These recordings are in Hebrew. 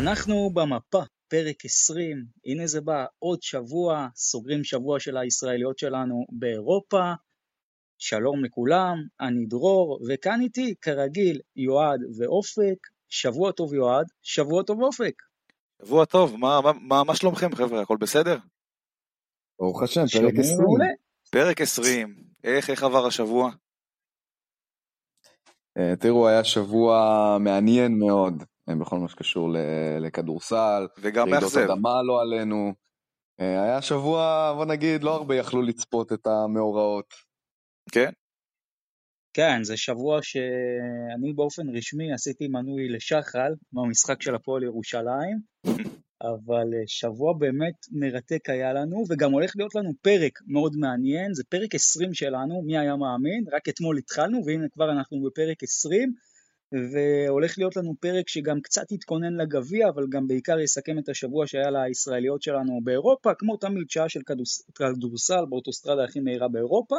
אנחנו במפה, פרק 20, הנה זה בא, עוד שבוע, סוגרים שבוע של הישראליות שלנו באירופה. שלום לכולם, אני דרור, וכאן איתי, כרגיל, יועד ואופק. שבוע טוב יועד, שבוע טוב אופק. שבוע טוב, מה, מה, מה שלומכם חבר'ה, הכל בסדר? ברוך השם, פרק 20. פרק 20, איך, איך עבר השבוע? Uh, תראו, היה שבוע מעניין מאוד בכל מה שקשור לכדורסל. וגם מאכזב. רעידות אדמה לא עלינו. Uh, היה שבוע, בוא נגיד, לא הרבה יכלו לצפות את המאורעות. כן? כן, זה שבוע שאני באופן רשמי עשיתי מנוי לשחל במשחק של הפועל ירושלים, אבל אה, שבוע באמת מרתק היה לנו, וגם הולך להיות לנו פרק מאוד מעניין, זה פרק 20 שלנו, מי היה מאמין? רק אתמול התחלנו, והנה כבר אנחנו בפרק 20, והולך להיות לנו פרק שגם קצת יתכונן לגביע, אבל גם בעיקר יסכם את השבוע שהיה לישראליות שלנו באירופה, כמו תמיד שעה של כדורסל באוטוסטרדה הכי מהירה באירופה.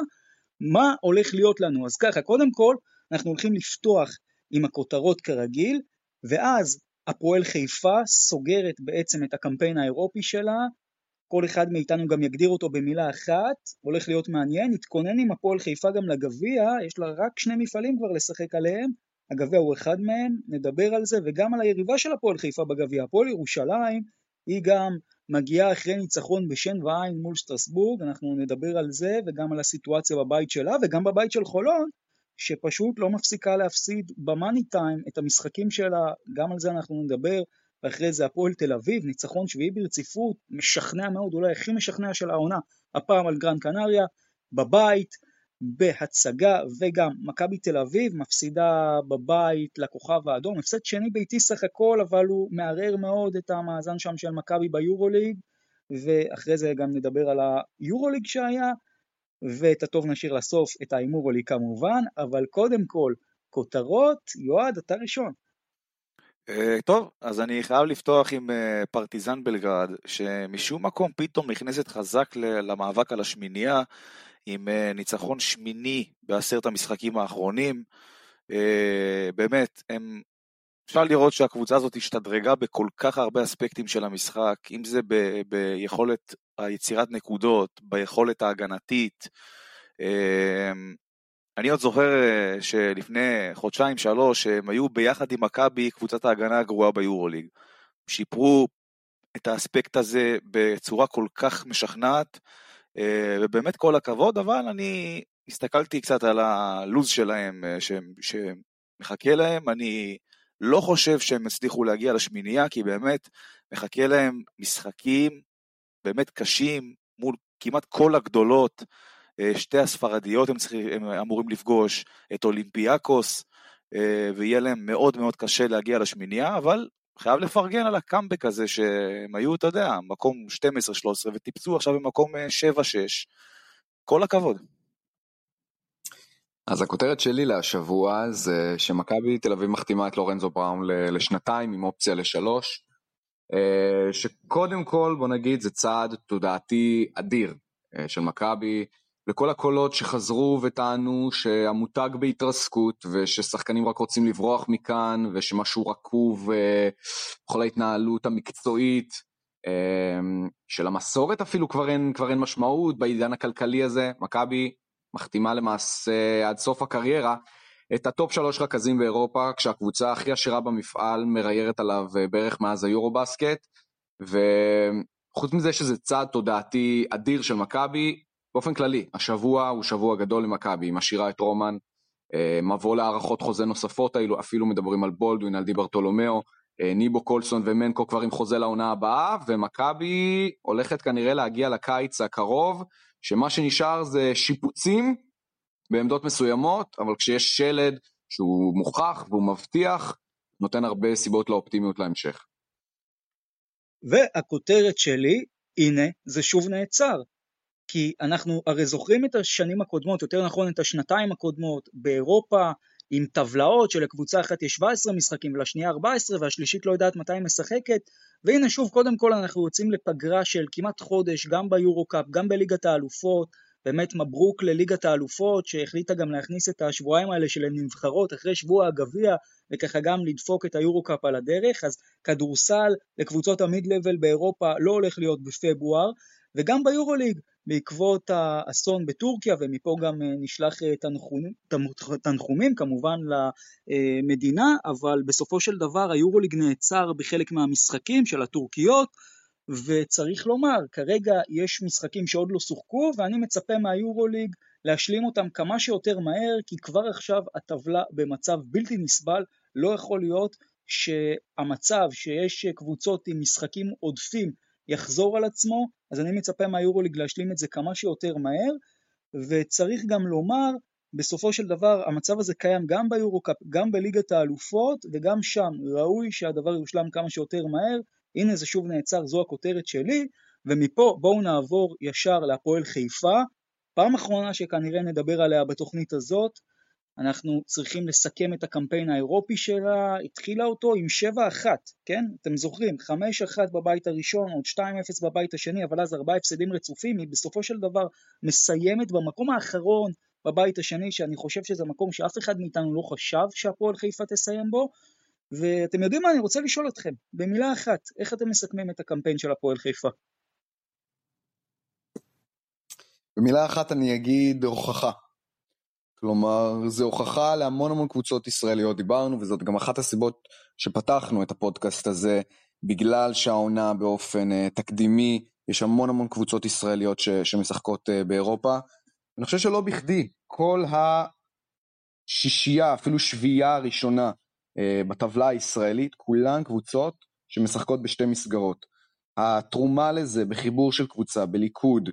מה הולך להיות לנו? אז ככה, קודם כל, אנחנו הולכים לפתוח עם הכותרות כרגיל, ואז הפועל חיפה סוגרת בעצם את הקמפיין האירופי שלה, כל אחד מאיתנו גם יגדיר אותו במילה אחת, הולך להיות מעניין, נתכונן עם הפועל חיפה גם לגביע, יש לה רק שני מפעלים כבר לשחק עליהם, הגביע הוא אחד מהם, נדבר על זה, וגם על היריבה של הפועל חיפה בגביע, הפועל ירושלים, היא גם מגיעה אחרי ניצחון בשן ועין מול סטרסבורג, אנחנו נדבר על זה וגם על הסיטואציה בבית שלה וגם בבית של חולון, שפשוט לא מפסיקה להפסיד ב money time את המשחקים שלה, גם על זה אנחנו נדבר, ואחרי זה הפועל תל אביב, ניצחון שביעי ברציפות, משכנע מאוד, אולי הכי משכנע של העונה, הפעם על גרנד קנריה, בבית, בהצגה, וגם מכבי תל אביב מפסידה בבית לכוכב האדום, הפסד שני ביתי סך הכל, אבל הוא מערער מאוד את המאזן שם של מכבי ביורוליג, ואחרי זה גם נדבר על היורוליג שהיה, ואת הטוב נשאיר לסוף, את ההימורוליג כמובן, אבל קודם כל, כותרות, יועד, אתה ראשון. Uh, טוב, אז אני חייב לפתוח עם uh, פרטיזן בלגרד, שמשום מקום פתאום נכנסת חזק למאבק על השמינייה, עם אה, ניצחון שמיני בעשרת המשחקים האחרונים. אה, באמת, הם... אפשר לראות שהקבוצה הזאת השתדרגה בכל כך הרבה אספקטים של המשחק, אם זה ב... ביכולת היצירת נקודות, ביכולת ההגנתית. אה, אני עוד זוכר שלפני חודשיים שלוש הם היו ביחד עם מכבי קבוצת ההגנה הגרועה ביורוליג. שיפרו את האספקט הזה בצורה כל כך משכנעת, ובאמת כל הכבוד, אבל אני הסתכלתי קצת על הלו"ז שלהם אה, שמחכה להם, אני לא חושב שהם הצליחו להגיע לשמינייה, כי באמת מחכה להם משחקים באמת קשים מול כמעט כל הגדולות, אה, שתי הספרדיות הם, צריכים, הם אמורים לפגוש, את אולימפיאקוס, ויהיה להם מאוד מאוד קשה להגיע לשמינייה, אבל חייב לפרגן על הקאמבק הזה שהם היו, אתה יודע, מקום 12-13 וטיפסו עכשיו במקום 7-6. אה, כל הכבוד. אז הכותרת שלי להשבוע זה שמכבי תל אביב מחתימה את לורנזו בראון לשנתיים עם אופציה לשלוש. אה, שקודם כל בוא נגיד זה צעד תודעתי אדיר אה, של מכבי וכל הקולות שחזרו וטענו שהמותג בהתרסקות וששחקנים רק רוצים לברוח מכאן ושמשהו רקוב בכל אה, ההתנהלות המקצועית אה, של המסורת אפילו כבר אין, כבר אין משמעות בעידן הכלכלי הזה, מכבי מחתימה למעשה עד סוף הקריירה את ה top שלוש רכזים באירופה כשהקבוצה הכי עשירה במפעל מריירת עליו אה, בערך מאז היורובאסקט וחוץ מזה שזה צעד תודעתי אדיר של מכבי באופן כללי, השבוע הוא שבוע גדול למכבי, היא משאירה את רומן, אה, מבוא להארכות חוזה נוספות, אפילו מדברים על בולדווין, על דיברתולומאו, אה, ניבו קולסון ומנקו כבר עם חוזה לעונה הבאה, ומכבי הולכת כנראה להגיע לקיץ הקרוב, שמה שנשאר זה שיפוצים בעמדות מסוימות, אבל כשיש שלד שהוא מוכח והוא מבטיח, נותן הרבה סיבות לאופטימיות להמשך. והכותרת שלי, הנה, זה שוב נעצר. כי אנחנו הרי זוכרים את השנים הקודמות, יותר נכון את השנתיים הקודמות באירופה, עם טבלאות שלקבוצה אחת יש 17 משחקים ולשנייה 14 והשלישית לא יודעת מתי היא משחקת. והנה שוב קודם כל אנחנו יוצאים לפגרה של כמעט חודש גם ביורו-קאפ גם בליגת האלופות באמת מברוק לליגת האלופות שהחליטה גם להכניס את השבועיים האלה של הנבחרות אחרי שבוע הגביע וככה גם לדפוק את היורו-קאפ על הדרך, אז כדורסל לקבוצות המיד-לבל באירופה לא הולך להיות בפברואר, וגם ביורוליג בעקבות האסון בטורקיה ומפה גם אה, נשלח אה, תנחומים, כמובן למדינה אבל בסופו של דבר היורוליג נעצר בחלק מהמשחקים של הטורקיות וצריך לומר כרגע יש משחקים שעוד לא שוחקו ואני מצפה מהיורוליג להשלים אותם כמה שיותר מהר כי כבר עכשיו הטבלה במצב בלתי נסבל. לא יכול להיות שהמצב שיש קבוצות עם משחקים עודפים יחזור על עצמו, אז אני מצפה מהיורוליג להשלים את זה כמה שיותר מהר, וצריך גם לומר, בסופו של דבר המצב הזה קיים גם ביורוקאפ, גם בליגת האלופות, וגם שם ראוי שהדבר יושלם כמה שיותר מהר. הנה זה שוב נעצר, זו הכותרת שלי, ומפה בואו נעבור ישר להפועל חיפה. פעם אחרונה שכנראה נדבר עליה בתוכנית הזאת, אנחנו צריכים לסכם את הקמפיין האירופי שלה, התחילה אותו עם 7-1, כן? אתם זוכרים, 5-1 בבית הראשון, עוד 2-0 בבית השני, אבל אז ארבעה הפסדים רצופים, היא בסופו של דבר מסיימת במקום האחרון בבית השני, שאני חושב שזה מקום שאף אחד מאיתנו לא חשב שהפועל חיפה תסיים בו, ואתם יודעים מה, אני רוצה לשאול אתכם, במילה אחת, איך אתם מסכמים את הקמפיין של הפועל חיפה? במילה אחת אני אגיד הוכחה. כלומר, זה הוכחה להמון המון קבוצות ישראליות, דיברנו, וזאת גם אחת הסיבות שפתחנו את הפודקאסט הזה, בגלל שהעונה באופן uh, תקדימי, יש המון המון קבוצות ישראליות ש, שמשחקות uh, באירופה. אני חושב שלא בכדי, כל השישייה, אפילו שביעייה הראשונה uh, בטבלה הישראלית, כולן קבוצות שמשחקות בשתי מסגרות. התרומה לזה בחיבור של קבוצה, בליכוד,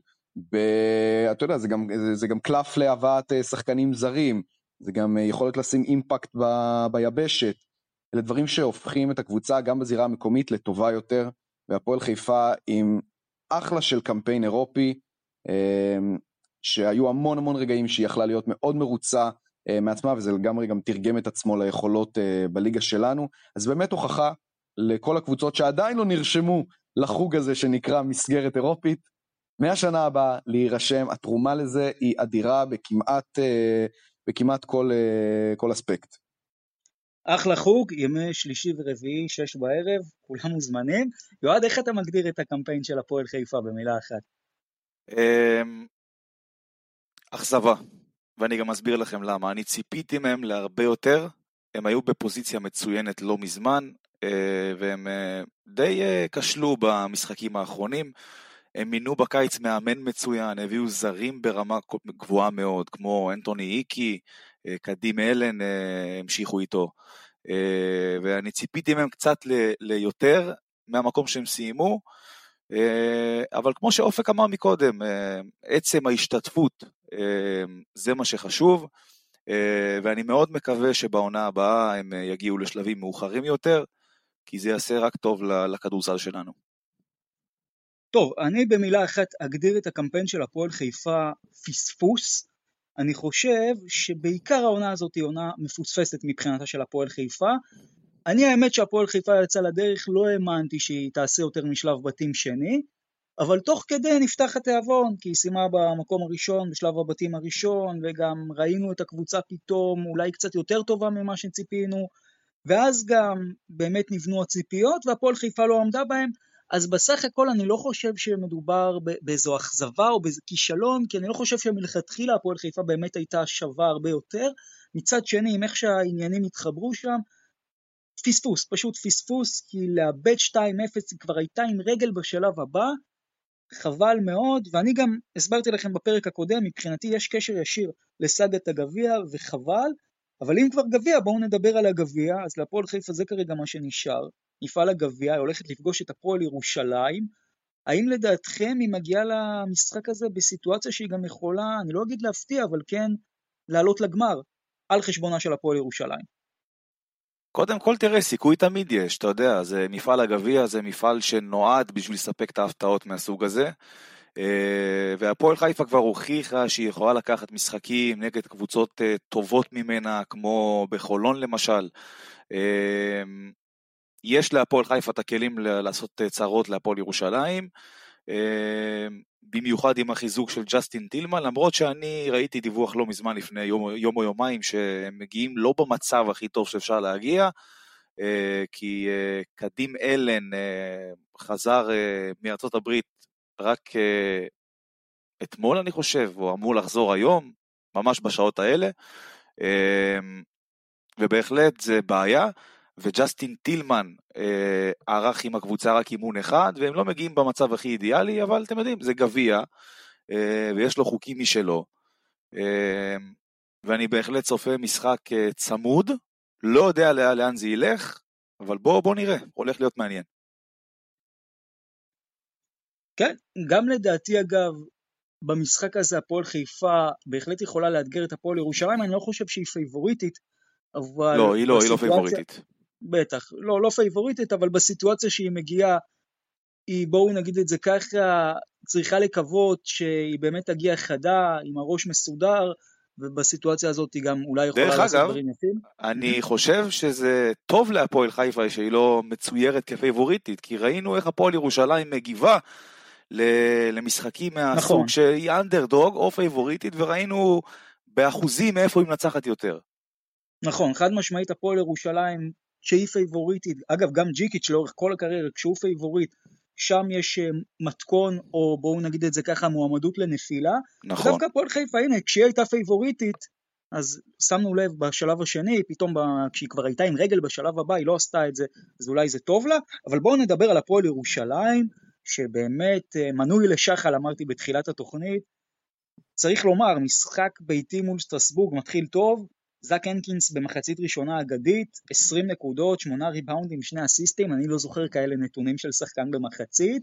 ואתה יודע, זה גם, זה, זה גם קלף להבאת אה, שחקנים זרים, זה גם אה, יכולת לשים אימפקט ב, ביבשת. אלה דברים שהופכים את הקבוצה גם בזירה המקומית לטובה יותר, והפועל חיפה עם אחלה של קמפיין אירופי, אה, שהיו המון המון רגעים שהיא יכלה להיות מאוד מרוצה מעצמה, וזה לגמרי גם תרגם את עצמו ליכולות בליגה שלנו. אז באמת הוכחה לכל הקבוצות שעדיין לא נרשמו לחוג הזה שנקרא מסגרת אירופית, מהשנה הבאה להירשם, התרומה לזה היא אדירה בכמעט, אה, בכמעט כל, אה, כל אספקט. אחלה חוג, ימי שלישי ורביעי, שש בערב, כולם מוזמנים. יועד, איך אתה מגדיר את הקמפיין של הפועל חיפה במילה אחת? אמ, אכזבה, ואני גם אסביר לכם למה. אני ציפיתי מהם להרבה יותר, הם היו בפוזיציה מצוינת לא מזמן, אה, והם די כשלו במשחקים האחרונים. הם מינו בקיץ מאמן מצוין, הביאו זרים ברמה גבוהה מאוד, כמו אנטוני איקי, אה, קדים אלן אה, המשיכו איתו, אה, ואני ציפיתי מהם קצת ליותר מהמקום שהם סיימו, אבל כמו שאופק אמר מקודם, עצם ההשתתפות זה מה שחשוב, ואני מאוד מקווה שבעונה הבאה הם יגיעו לשלבים מאוחרים יותר, כי זה יעשה רק טוב לכדורסל שלנו. טוב, אני במילה אחת אגדיר את הקמפיין של הפועל חיפה פספוס. אני חושב שבעיקר העונה הזאת היא עונה מפוספסת מבחינתה של הפועל חיפה. אני האמת שהפועל חיפה יצאה לדרך, לא האמנתי שהיא תעשה יותר משלב בתים שני, אבל תוך כדי נפתח התיאבון, כי היא סיימה במקום הראשון, בשלב הבתים הראשון, וגם ראינו את הקבוצה פתאום אולי קצת יותר טובה ממה שציפינו, ואז גם באמת נבנו הציפיות, והפועל חיפה לא עמדה בהם, אז בסך הכל אני לא חושב שמדובר באיזו אכזבה או באיזה כישלון, כי אני לא חושב שמלכתחילה הפועל חיפה באמת הייתה שווה הרבה יותר. מצד שני, עם איך שהעניינים התחברו שם, פספוס, פשוט פספוס, כי לאבד 2-0 היא כבר הייתה עם רגל בשלב הבא, חבל מאוד, ואני גם הסברתי לכם בפרק הקודם, מבחינתי יש קשר ישיר לסאגת הגביע, וחבל, אבל אם כבר גביע, בואו נדבר על הגביע, אז להפועל חיפה זה כרגע מה שנשאר. מפעל הגביע, היא הולכת לפגוש את הפועל ירושלים. האם לדעתכם היא מגיעה למשחק הזה בסיטואציה שהיא גם יכולה, אני לא אגיד להפתיע, אבל כן לעלות לגמר על חשבונה של הפועל ירושלים? קודם כל תראה, סיכוי תמיד יש, אתה יודע, זה מפעל הגביע, זה מפעל שנועד בשביל לספק את ההפתעות מהסוג הזה. אה, והפועל חיפה כבר הוכיחה שהיא יכולה לקחת משחקים נגד קבוצות אה, טובות ממנה, כמו בחולון למשל. אה, יש להפועל חיפה את הכלים לעשות צרות להפועל ירושלים. במיוחד עם החיזוק של ג'סטין טילמן, למרות שאני ראיתי דיווח לא מזמן לפני יום, יום או יומיים שהם מגיעים לא במצב הכי טוב שאפשר להגיע, כי קדים אלן חזר מארצות הברית רק אתמול אני חושב, הוא אמור לחזור היום, ממש בשעות האלה, ובהחלט זה בעיה. וג'סטין טילמן אה, ערך עם הקבוצה רק אימון אחד, והם לא מגיעים במצב הכי אידיאלי, אבל אתם יודעים, זה גביע, אה, ויש לו חוקים משלו. אה, ואני בהחלט צופה משחק אה, צמוד, לא יודע לאן, לאן זה ילך, אבל בואו בוא נראה, הולך להיות מעניין. כן, גם לדעתי אגב, במשחק הזה הפועל חיפה בהחלט יכולה לאתגר את הפועל ירושלים, אני לא חושב שהיא פייבוריטית, אבל... לא, היא לא, היא לא פייבוריטית. בטח, לא, לא פייבוריטית, אבל בסיטואציה שהיא מגיעה, היא, בואו נגיד את זה ככה, צריכה לקוות שהיא באמת תגיע חדה, עם הראש מסודר, ובסיטואציה הזאת היא גם אולי יכולה לעשות דברים יפים. דרך אגב, אני חושב שזה טוב להפועל חיפה שהיא לא מצטיירת כפייבוריטית, כי ראינו איך הפועל ירושלים מגיבה למשחקים מהסוג נכון. שהיא אנדרדוג או פייבוריטית, וראינו באחוזים מאיפה היא מנצחת יותר. נכון, חד משמעית הפועל ירושלים שהיא פייבוריטית, אגב גם ג'יקיץ' לאורך כל הקריירה כשהוא פייבוריט, שם יש אה, מתכון או בואו נגיד את זה ככה מועמדות לנפילה. נכון. דווקא הפועל חיפה הנה כשהיא הייתה פייבוריטית אז שמנו לב בשלב השני, פתאום ב... כשהיא כבר הייתה עם רגל בשלב הבא, היא לא עשתה את זה, אז אולי זה טוב לה, אבל בואו נדבר על הפועל ירושלים, שבאמת אה, מנוי לשחל, אמרתי בתחילת התוכנית, צריך לומר, משחק ביתי מול סטרסבורג מתחיל טוב, זאק הנקינס במחצית ראשונה אגדית, 20 נקודות, 8 ריבאונדים, 2 אסיסטים, אני לא זוכר כאלה נתונים של שחקן במחצית,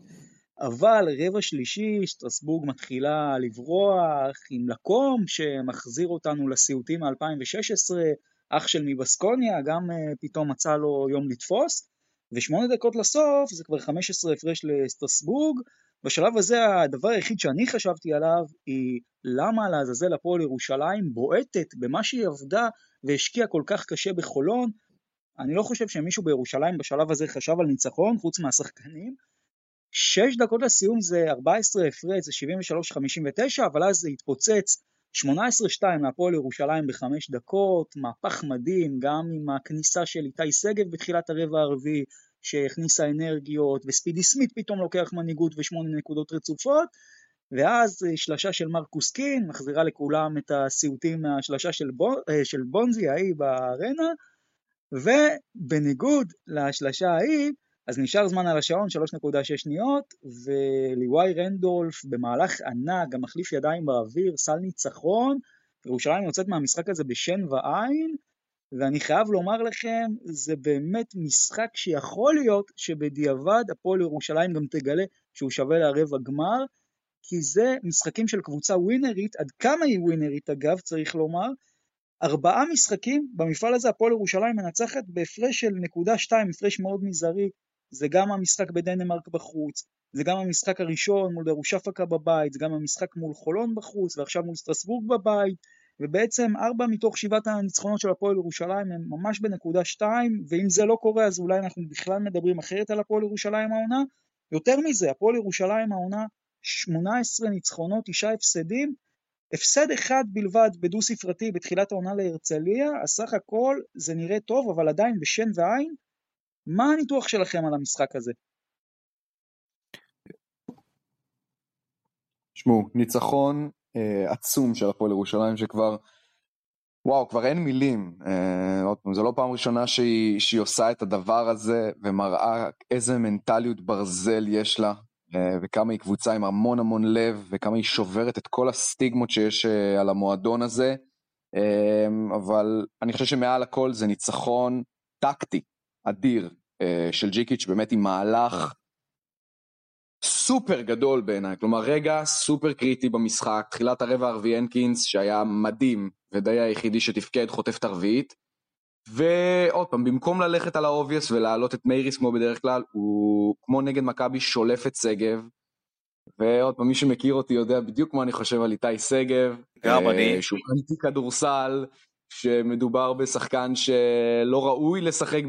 אבל רבע שלישי, שטרסבורג מתחילה לברוח עם לקום שמחזיר אותנו לסיוטים מ-2016, אח של מבסקוניה גם uh, פתאום מצא לו יום לתפוס, ושמונה דקות לסוף זה כבר 15 הפרש לסטרסבורג, בשלב הזה הדבר היחיד שאני חשבתי עליו היא למה לעזאזל הפועל ירושלים בועטת במה שהיא עבדה והשקיעה כל כך קשה בחולון. אני לא חושב שמישהו בירושלים בשלב הזה חשב על ניצחון חוץ מהשחקנים. שש דקות לסיום זה 14 הפרש, זה 73-59, אבל אז זה התפוצץ 18-2 להפועל ירושלים בחמש דקות, מהפך מדהים, גם עם הכניסה של איתי שגב בתחילת הרבע הרביעי, שהכניסה אנרגיות, וספידי סמית פתאום לוקח מנהיגות ושמונה נקודות רצופות, ואז אה, שלשה של מרקוס קין מחזירה לכולם את הסיוטים מהשלשה של, בו, אה, של בונזי ההיא בארנה, ובניגוד לשלשה ההיא, אז נשאר זמן על השעון 3.6 שניות, וליוואי רנדולף במהלך ענק, גם מחליף ידיים באוויר, סל ניצחון, ירושלים יוצאת מהמשחק הזה בשן ועין, ואני חייב לומר לכם, זה באמת משחק שיכול להיות שבדיעבד הפועל ירושלים גם תגלה שהוא שווה לרבע גמר, כי זה משחקים של קבוצה ווינרית, עד כמה היא ווינרית אגב, צריך לומר, ארבעה משחקים, במפעל הזה הפועל ירושלים מנצחת בהפרש של נקודה שתיים, הפרש מאוד מזערי, זה גם המשחק בדנמרק בחוץ, זה גם המשחק הראשון מול דרושפקה בבית, זה גם המשחק מול חולון בחוץ, ועכשיו מול סטרסבורג בבית, ובעצם ארבע מתוך שבעת הניצחונות של הפועל ירושלים הם ממש בנקודה שתיים, ואם זה לא קורה אז אולי אנחנו בכלל מדברים אחרת על הפועל ירושלים העונה. יותר מזה, הפועל ירושלים העונה 18 ניצחונות, 9 הפסדים, הפסד אחד בלבד בדו ספרתי בתחילת העונה להרצליה, אז סך הכל זה נראה טוב, אבל עדיין בשן ועין. מה הניתוח שלכם על המשחק הזה? תשמעו, ניצחון אה, עצום של הפועל ירושלים שכבר, וואו, כבר אין מילים. אה, עוד פעם, זו לא פעם ראשונה שהיא, שהיא עושה את הדבר הזה ומראה איזה מנטליות ברזל יש לה אה, וכמה היא קבוצה עם המון המון לב וכמה היא שוברת את כל הסטיגמות שיש אה, על המועדון הזה. אה, אבל אני חושב שמעל הכל זה ניצחון טקטי אדיר אה, של ג'יקיץ' באמת עם מהלך סופר גדול בעיניי, כלומר רגע סופר קריטי במשחק, תחילת הרבע הרביעי הנקינס שהיה מדהים ודי היחידי שתפקד חוטף את הרביעית ועוד פעם במקום ללכת על ה obvious ולהעלות את מייריס כמו בדרך כלל הוא כמו נגד מכבי שולף את שגב. ועוד פעם מי שמכיר אותי יודע בדיוק מה אני חושב על איתי שגב, גם אני, אה, שהוא אנטי כדורסל שמדובר בשחקן שלא ראוי לשחק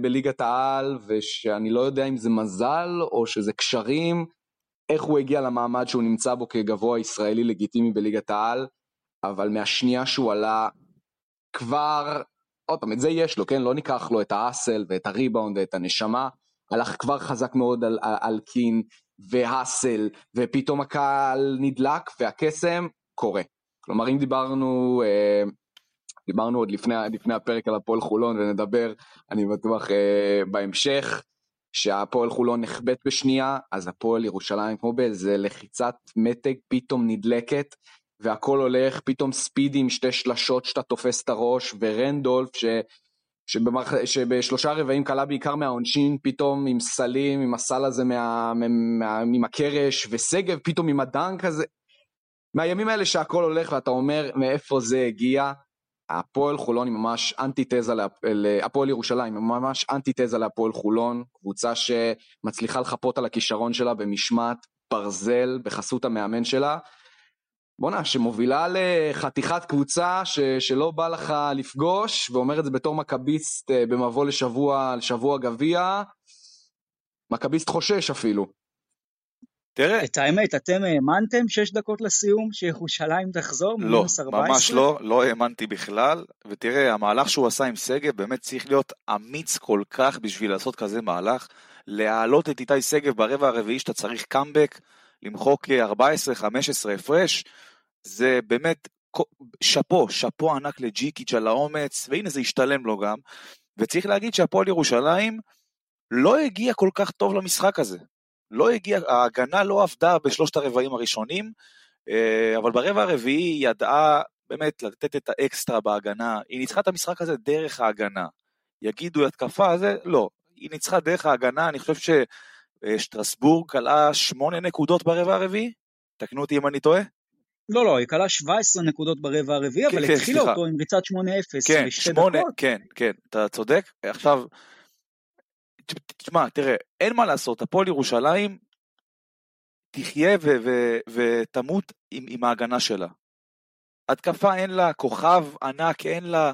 בליגת העל ושאני לא יודע אם זה מזל או שזה קשרים איך הוא הגיע למעמד שהוא נמצא בו כגבוה ישראלי לגיטימי בליגת העל, אבל מהשנייה שהוא עלה, כבר, עוד פעם, את זה יש לו, כן? לא ניקח לו את האסל ואת הריבאונד ואת הנשמה, הלך כבר חזק מאוד על, על, על קין והאסל, ופתאום הקהל נדלק והקסם קורה. כלומר, אם דיברנו, אה, דיברנו עוד לפני, לפני הפרק על הפועל חולון ונדבר, אני בטוח, אה, בהמשך, שהפועל חולון נחבאת בשנייה, אז הפועל ירושלים כמו באיזה לחיצת מתג פתאום נדלקת, והכל הולך, פתאום ספידי עם שתי שלשות שאתה תופס את הראש, ורנדולף ש... שבמח... שבשלושה רבעים קלה בעיקר מהעונשין, פתאום עם סלים, עם הסל הזה מה... מה... עם הקרש, ושגב פתאום עם הדנק הזה. מהימים האלה שהכל הולך ואתה אומר מאיפה זה הגיע, הפועל חולון היא ממש אנטיתזה, הפועל ירושלים היא ממש אנטיתזה להפועל חולון, קבוצה שמצליחה לחפות על הכישרון שלה במשמעת ברזל בחסות המאמן שלה. בואנה, שמובילה לחתיכת קבוצה ש, שלא בא לך לפגוש, ואומר את זה בתור מכביסט אה, במבוא לשבוע, לשבוע גביע, מכביסט חושש אפילו. תראה. את האמת, אתם האמנתם שש דקות לסיום שירושלים תחזור? לא, ממש לא, לא האמנתי בכלל, ותראה, המהלך שהוא עשה עם שגב באמת צריך להיות אמיץ כל כך בשביל לעשות כזה מהלך, להעלות את איתי שגב ברבע הרביעי שאתה צריך קאמבק, למחוק 14-15 הפרש, זה באמת שאפו, שאפו ענק לג'יקיץ' על האומץ, והנה זה השתלם לו גם, וצריך להגיד שהפועל ירושלים לא הגיע כל כך טוב למשחק הזה. לא הגיע, ההגנה לא עבדה בשלושת הרבעים הראשונים, אה, אבל ברבע הרביעי היא ידעה באמת לתת את האקסטרה בהגנה, היא ניצחה את המשחק הזה דרך ההגנה. יגידו התקפה, זה לא, היא ניצחה דרך ההגנה, אני חושב ששטרסבורג כלאה שמונה נקודות ברבע הרביעי, תקנו אותי אם אני טועה. לא, לא, היא כלה 17 נקודות ברבע הרביעי, כן, אבל כן, התחילה אותו עם ריצת 8-0 כן, בשתי 8, דקות. כן, כן, אתה צודק. עכשיו, תשמע, תראה, אין מה לעשות, הפועל ירושלים תחיה ותמות עם, עם ההגנה שלה. התקפה אין לה, כוכב ענק אין לה,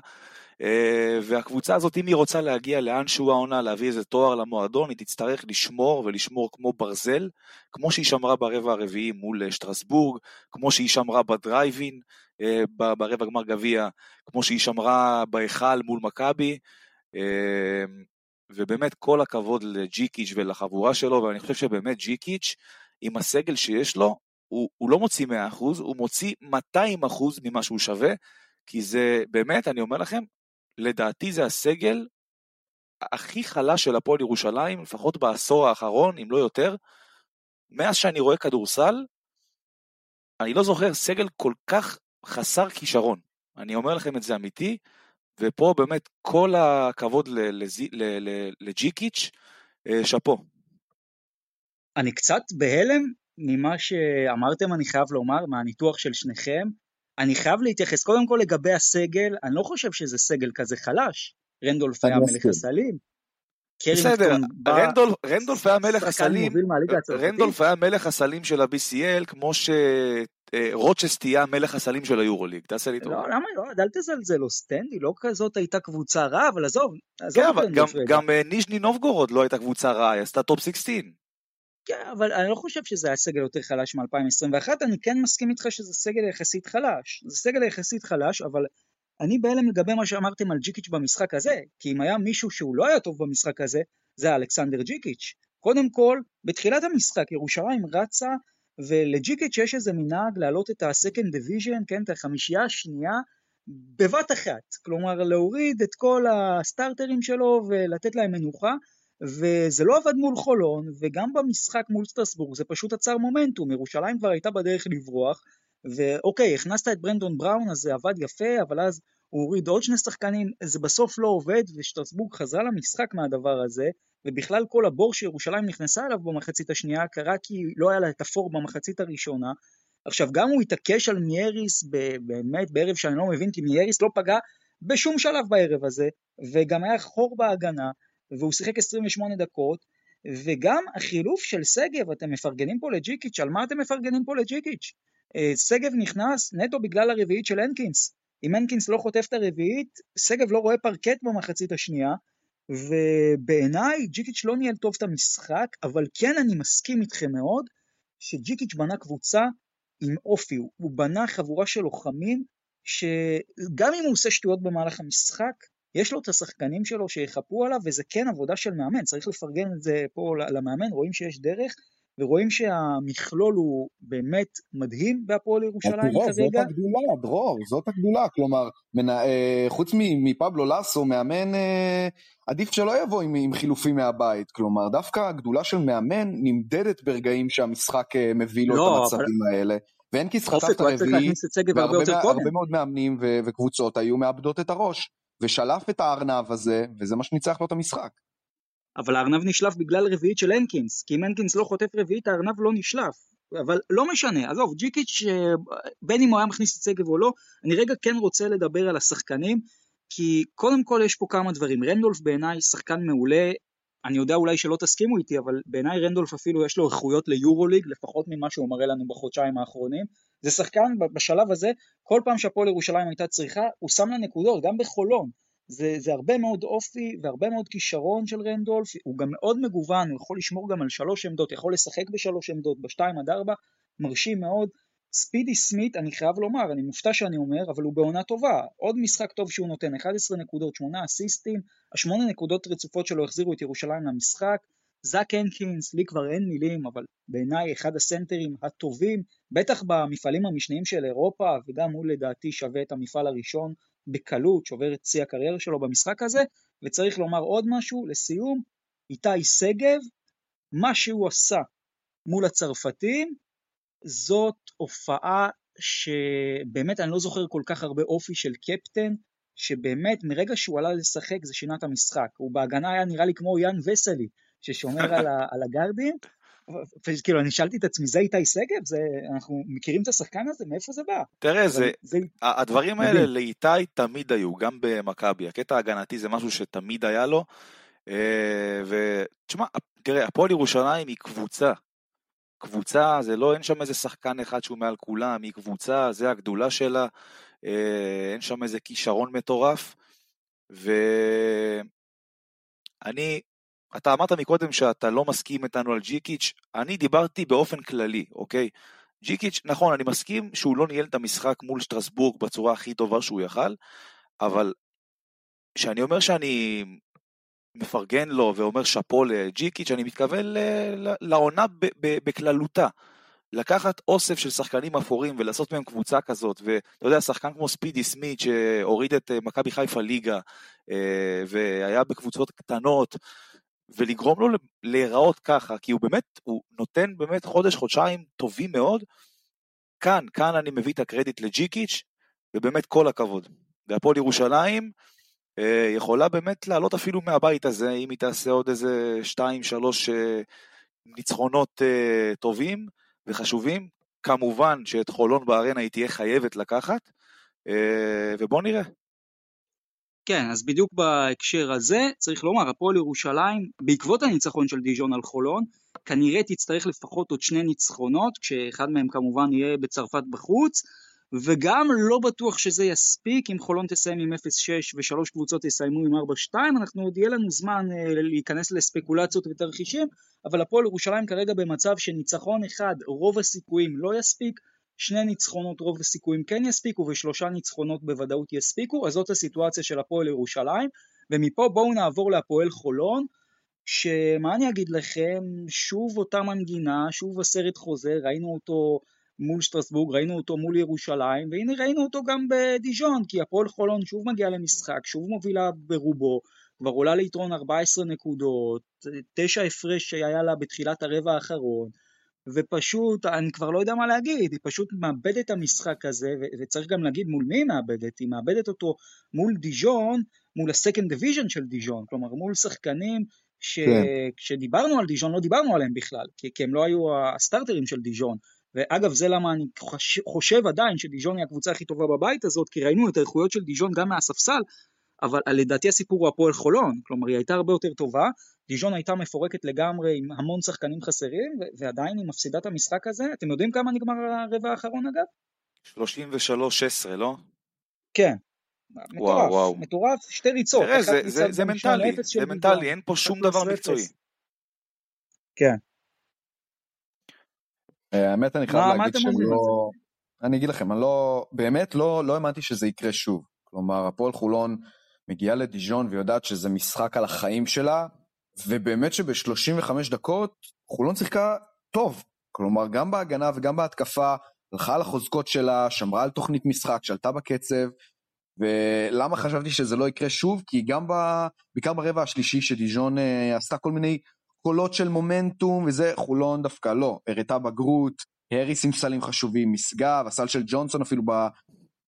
אה, והקבוצה הזאת, אם היא רוצה להגיע לאן שהוא העונה, להביא איזה תואר למועדון, היא תצטרך לשמור ולשמור כמו ברזל, כמו שהיא שמרה ברבע הרביעי מול אה, שטרסבורג, כמו שהיא שמרה בדרייבין אה, ברבע גמר גביע, כמו שהיא שמרה בהיכל מול מכבי. ובאמת כל הכבוד לג'יקיץ' ולחבורה שלו, ואני חושב שבאמת ג'יקיץ', עם הסגל שיש לו, הוא, הוא לא מוציא 100%, הוא מוציא 200% ממה שהוא שווה, כי זה באמת, אני אומר לכם, לדעתי זה הסגל הכי חלש של הפועל ירושלים, לפחות בעשור האחרון, אם לא יותר. מאז שאני רואה כדורסל, אני לא זוכר סגל כל כך חסר כישרון. אני אומר לכם את זה אמיתי, ופה באמת כל הכבוד לג'יקיץ', אה, שאפו. אני קצת בהלם ממה שאמרתם, אני חייב לומר, מהניתוח של שניכם. אני חייב להתייחס, קודם כל לגבי הסגל, אני לא חושב שזה סגל כזה חלש. רנדולף היה מלך הסלים. בסדר, רנדולף היה מלך הסלים, רנדולף היה מלך הסלים של ה-BCL, כמו שרוצ'סטי היה המלך הסלים של היורוליג, תעשה לי טוב. לא, למה לא, אל תזלזל, לו, סטנדי לא כזאת הייתה קבוצה רעה, אבל עזוב, עזוב. כן, אבל גם אה, ניז'ני נובגורוד לא הייתה קבוצה רעה, היא עשתה top 16. כן, אבל אני לא חושב שזה היה סגל יותר חלש מ-2021, אני כן מסכים איתך שזה סגל יחסית חלש. זה סגל יחסית חלש, אבל אני בהלם לגבי מה שאמרתם על ג'יקיץ' במשחק הזה, כי אם היה מישהו שהוא לא היה טוב במשחק הזה, זה אלכסנדר ג'יקיץ'. קודם כל, בתחילת המשחק ירושלים רצה, ולג'יקיץ' יש איזה מנהג להעלות את ה-second division, כן, את החמישייה השנייה, בבת אחת. כלומר, להוריד את כל הסטארטרים שלו ולתת להם מנוחה, וזה לא עבד מול חולון, וגם במשחק מול סטרסבורג זה פשוט עצר מומנטום, ירושלים כבר הייתה בדרך לברוח, ואוקיי, הכנסת את ברנדון בראון, אז זה עבד יפה, אבל אז הוא הוריד עוד שני שחקנים, זה בסוף לא עובד, ושטרסבורג חזרה למשחק מהדבר הזה, ובכלל כל הבור שירושלים נכנסה אליו במחצית השנייה קרה כי לא היה לה את הפור במחצית הראשונה. עכשיו, גם הוא התעקש על מייריס באמת בערב שאני לא מבין, כי מייריס לא פגע בשום שלב בערב הזה, וגם היה חור בהגנה, והוא שיחק 28 דקות, וגם החילוף של שגב, אתם מפרגנים פה לג'יקיץ', על מה אתם מפרגנים פה לג'יקיץ'? אה, שגב נכנס נטו בגלל הרביעית של הנקינס. אם הנקינס לא חוטף את הרביעית, שגב לא רואה פרקט במחצית השנייה, ובעיניי ג'יקיץ' לא ניהל טוב את המשחק, אבל כן אני מסכים איתכם מאוד, שג'יקיץ' בנה קבוצה עם אופי, הוא בנה חבורה של לוחמים שגם אם הוא עושה שטויות במהלך המשחק, יש לו את השחקנים שלו שיחפו עליו, וזה כן עבודה של מאמן, צריך לפרגן את זה פה למאמן, רואים שיש דרך, ורואים שהמכלול הוא באמת מדהים בהפועל ירושלים כרגע. זאת הגדולה, דרור, זאת הגדולה. כלומר, מנה, אה, חוץ מפבלו לסו, מאמן, אה, עדיף שלא יבוא עם, עם חילופים מהבית. כלומר, דווקא הגדולה של מאמן נמדדת ברגעים שהמשחק אה, מביא לו לא, את המצבים אבל... האלה. ואין כיס חטף את הרביעי, והרבה מאוד מאמנים ו- וקבוצות היו מאבדות את הראש. ושלף את הארנב הזה, וזה מה שניצח לו את המשחק. אבל הארנב נשלף בגלל רביעית של הנקינס, כי אם הנקינס לא חוטף רביעית הארנב לא נשלף. אבל לא משנה, עזוב, ג'יקיץ', בין אם הוא היה מכניס את שגב או לא, אני רגע כן רוצה לדבר על השחקנים, כי קודם כל יש פה כמה דברים. רנדולף בעיניי שחקן מעולה, אני יודע אולי שלא תסכימו איתי, אבל בעיניי רנדולף אפילו יש לו איכויות ליורוליג, לפחות ממה שהוא מראה לנו בחודשיים האחרונים. זה שחקן בשלב הזה, כל פעם שהפועל ירושלים הייתה צריכה, הוא שם לה נקודות, גם בחולון. זה, זה הרבה מאוד אופי והרבה מאוד כישרון של רנדולף, הוא גם מאוד מגוון, הוא יכול לשמור גם על שלוש עמדות, יכול לשחק בשלוש עמדות, בשתיים עד ארבע, מרשים מאוד. ספידי סמית, אני חייב לומר, אני מופתע שאני אומר, אבל הוא בעונה טובה. עוד משחק טוב שהוא נותן, 11 נקודות, 8 אסיסטים, השמונה נקודות רצופות שלו החזירו את ירושלים למשחק. זאק הנקינס, לי כבר אין מילים, אבל בעיניי אחד הסנטרים הטובים, בטח במפעלים המשניים של אירופה, וגם הוא לדעתי שווה את המפעל הראשון בקלות, שובר את שיא הקריירה שלו במשחק הזה, וצריך לומר עוד משהו, לסיום, איתי שגב, מה שהוא עשה מול הצרפתים, זאת הופעה שבאמת אני לא זוכר כל כך הרבה אופי של קפטן, שבאמת מרגע שהוא עלה לשחק זה שינה את המשחק. הוא בהגנה היה נראה לי כמו יאן וסלי, ששומר על, ה, על הגרדים, וכאילו אני שאלתי את עצמי, זה איתי שגב? זה, אנחנו מכירים את השחקן הזה? מאיפה זה בא? תראה, זה, זה... הדברים האלה לאיתי תמיד היו, גם במכבי. הקטע ההגנתי זה משהו שתמיד היה לו. אה, ותשמע, תראה, הפועל ירושלים היא קבוצה. קבוצה, זה לא, אין שם איזה שחקן אחד שהוא מעל כולם, היא קבוצה, זה הגדולה שלה, אה, אין שם איזה כישרון מטורף. ואני אתה אמרת מקודם שאתה לא מסכים איתנו על ג'יקיץ', אני דיברתי באופן כללי, אוקיי? ג'יקיץ', נכון, אני מסכים שהוא לא ניהל את המשחק מול שטרסבורג בצורה הכי טובה שהוא יכל, אבל כשאני אומר שאני מפרגן לו ואומר שאפו לג'יקיץ', אני מתכוון לעונה בכללותה. לקחת אוסף של שחקנים אפורים ולעשות מהם קבוצה כזאת, ואתה יודע, שחקן כמו ספידי סמית שהוריד את אה, מכבי חיפה ליגה, אה, והיה בקבוצות קטנות, ולגרום לו להיראות ככה, כי הוא באמת, הוא נותן באמת חודש, חודשיים טובים מאוד. כאן, כאן אני מביא את הקרדיט לג'יקיץ', ובאמת כל הכבוד. והפועל ירושלים אה, יכולה באמת לעלות אפילו מהבית הזה, אם היא תעשה עוד איזה שתיים, שלוש אה, ניצחונות אה, טובים וחשובים. כמובן שאת חולון בארנה היא תהיה חייבת לקחת, אה, ובואו נראה. כן, אז בדיוק בהקשר הזה, צריך לומר, הפועל ירושלים, בעקבות הניצחון של דיז'ון על חולון, כנראה תצטרך לפחות עוד שני ניצחונות, כשאחד מהם כמובן יהיה בצרפת בחוץ, וגם לא בטוח שזה יספיק, אם חולון תסיים עם 0-6 ושלוש קבוצות יסיימו עם 4-2, אנחנו עוד יהיה לנו זמן אה, להיכנס לספקולציות ותרחישים, אבל הפועל ירושלים כרגע במצב שניצחון אחד, רוב הסיכויים לא יספיק, שני ניצחונות רוב הסיכויים כן יספיקו ושלושה ניצחונות בוודאות יספיקו, אז זאת הסיטואציה של הפועל ירושלים, ומפה בואו נעבור להפועל חולון, שמה אני אגיד לכם, שוב אותה מנגינה, שוב הסרט חוזר, ראינו אותו מול שטרסבורג, ראינו אותו מול ירושלים, והנה ראינו אותו גם בדיז'ון, כי הפועל חולון שוב מגיע למשחק, שוב מובילה ברובו, כבר עולה ליתרון 14 נקודות, תשע הפרש שהיה לה בתחילת הרבע האחרון, ופשוט, אני כבר לא יודע מה להגיד, היא פשוט מאבדת את המשחק הזה, וצריך גם להגיד מול מי היא מאבדת, היא מאבדת אותו מול דיז'ון, מול ה second division של דיז'ון, כלומר מול שחקנים שכשדיברנו כן. על דיז'ון לא דיברנו עליהם בכלל, כי, כי הם לא היו ה starterים של דיז'ון, ואגב זה למה אני חושב עדיין שדיז'ון היא הקבוצה הכי טובה בבית הזאת, כי ראינו את האיכויות של דיז'ון גם מהספסל, אבל לדעתי הסיפור הוא הפועל חולון, כלומר היא הייתה הרבה יותר טובה, דיז'ון הייתה מפורקת לגמרי עם המון שחקנים חסרים, ועדיין היא מפסידה את המשחק הזה. אתם יודעים כמה נגמר הרבע האחרון אגב? 33-16, לא? כן. מטורף, וואו, וואו. מטורף, שתי ריצות. תראה, זה, זה, זה מנטלי, זה מנטלי, אין פה שום דבר מקצועי. כן. האמת, אני חייב להגיד על שלא... אני אגיד לכם, אני לא... באמת לא, לא האמנתי שזה יקרה שוב. כלומר, הפועל חולון מגיעה לדיז'ון ויודעת שזה משחק על החיים שלה, ובאמת שב-35 דקות חולון שיחקה טוב. כלומר, גם בהגנה וגם בהתקפה, הלכה על החוזקות שלה, שמרה על תוכנית משחק, שלטה בקצב, ולמה חשבתי שזה לא יקרה שוב? כי גם ב... בעיקר ברבע השלישי שדיז'ון אה, עשתה כל מיני קולות של מומנטום וזה, חולון דווקא לא, הראתה בגרות, האריס עם סלים חשובים, משגב, הסל של ג'ונסון אפילו ב...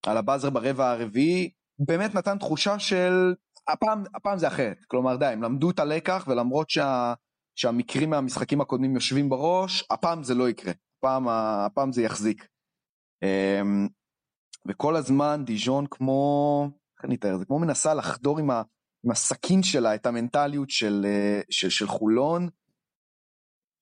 על הבאזר ברבע הרביעי, באמת נתן תחושה של הפעם, הפעם זה אחרת, כלומר די, הם למדו את הלקח ולמרות שה... שהמקרים מהמשחקים הקודמים יושבים בראש, הפעם זה לא יקרה, הפעם, הפעם זה יחזיק. אמ, וכל הזמן דיז'ון כמו, איך אני אתאר את זה, כמו מנסה לחדור עם, ה, עם הסכין שלה את המנטליות של, אה, של, של חולון,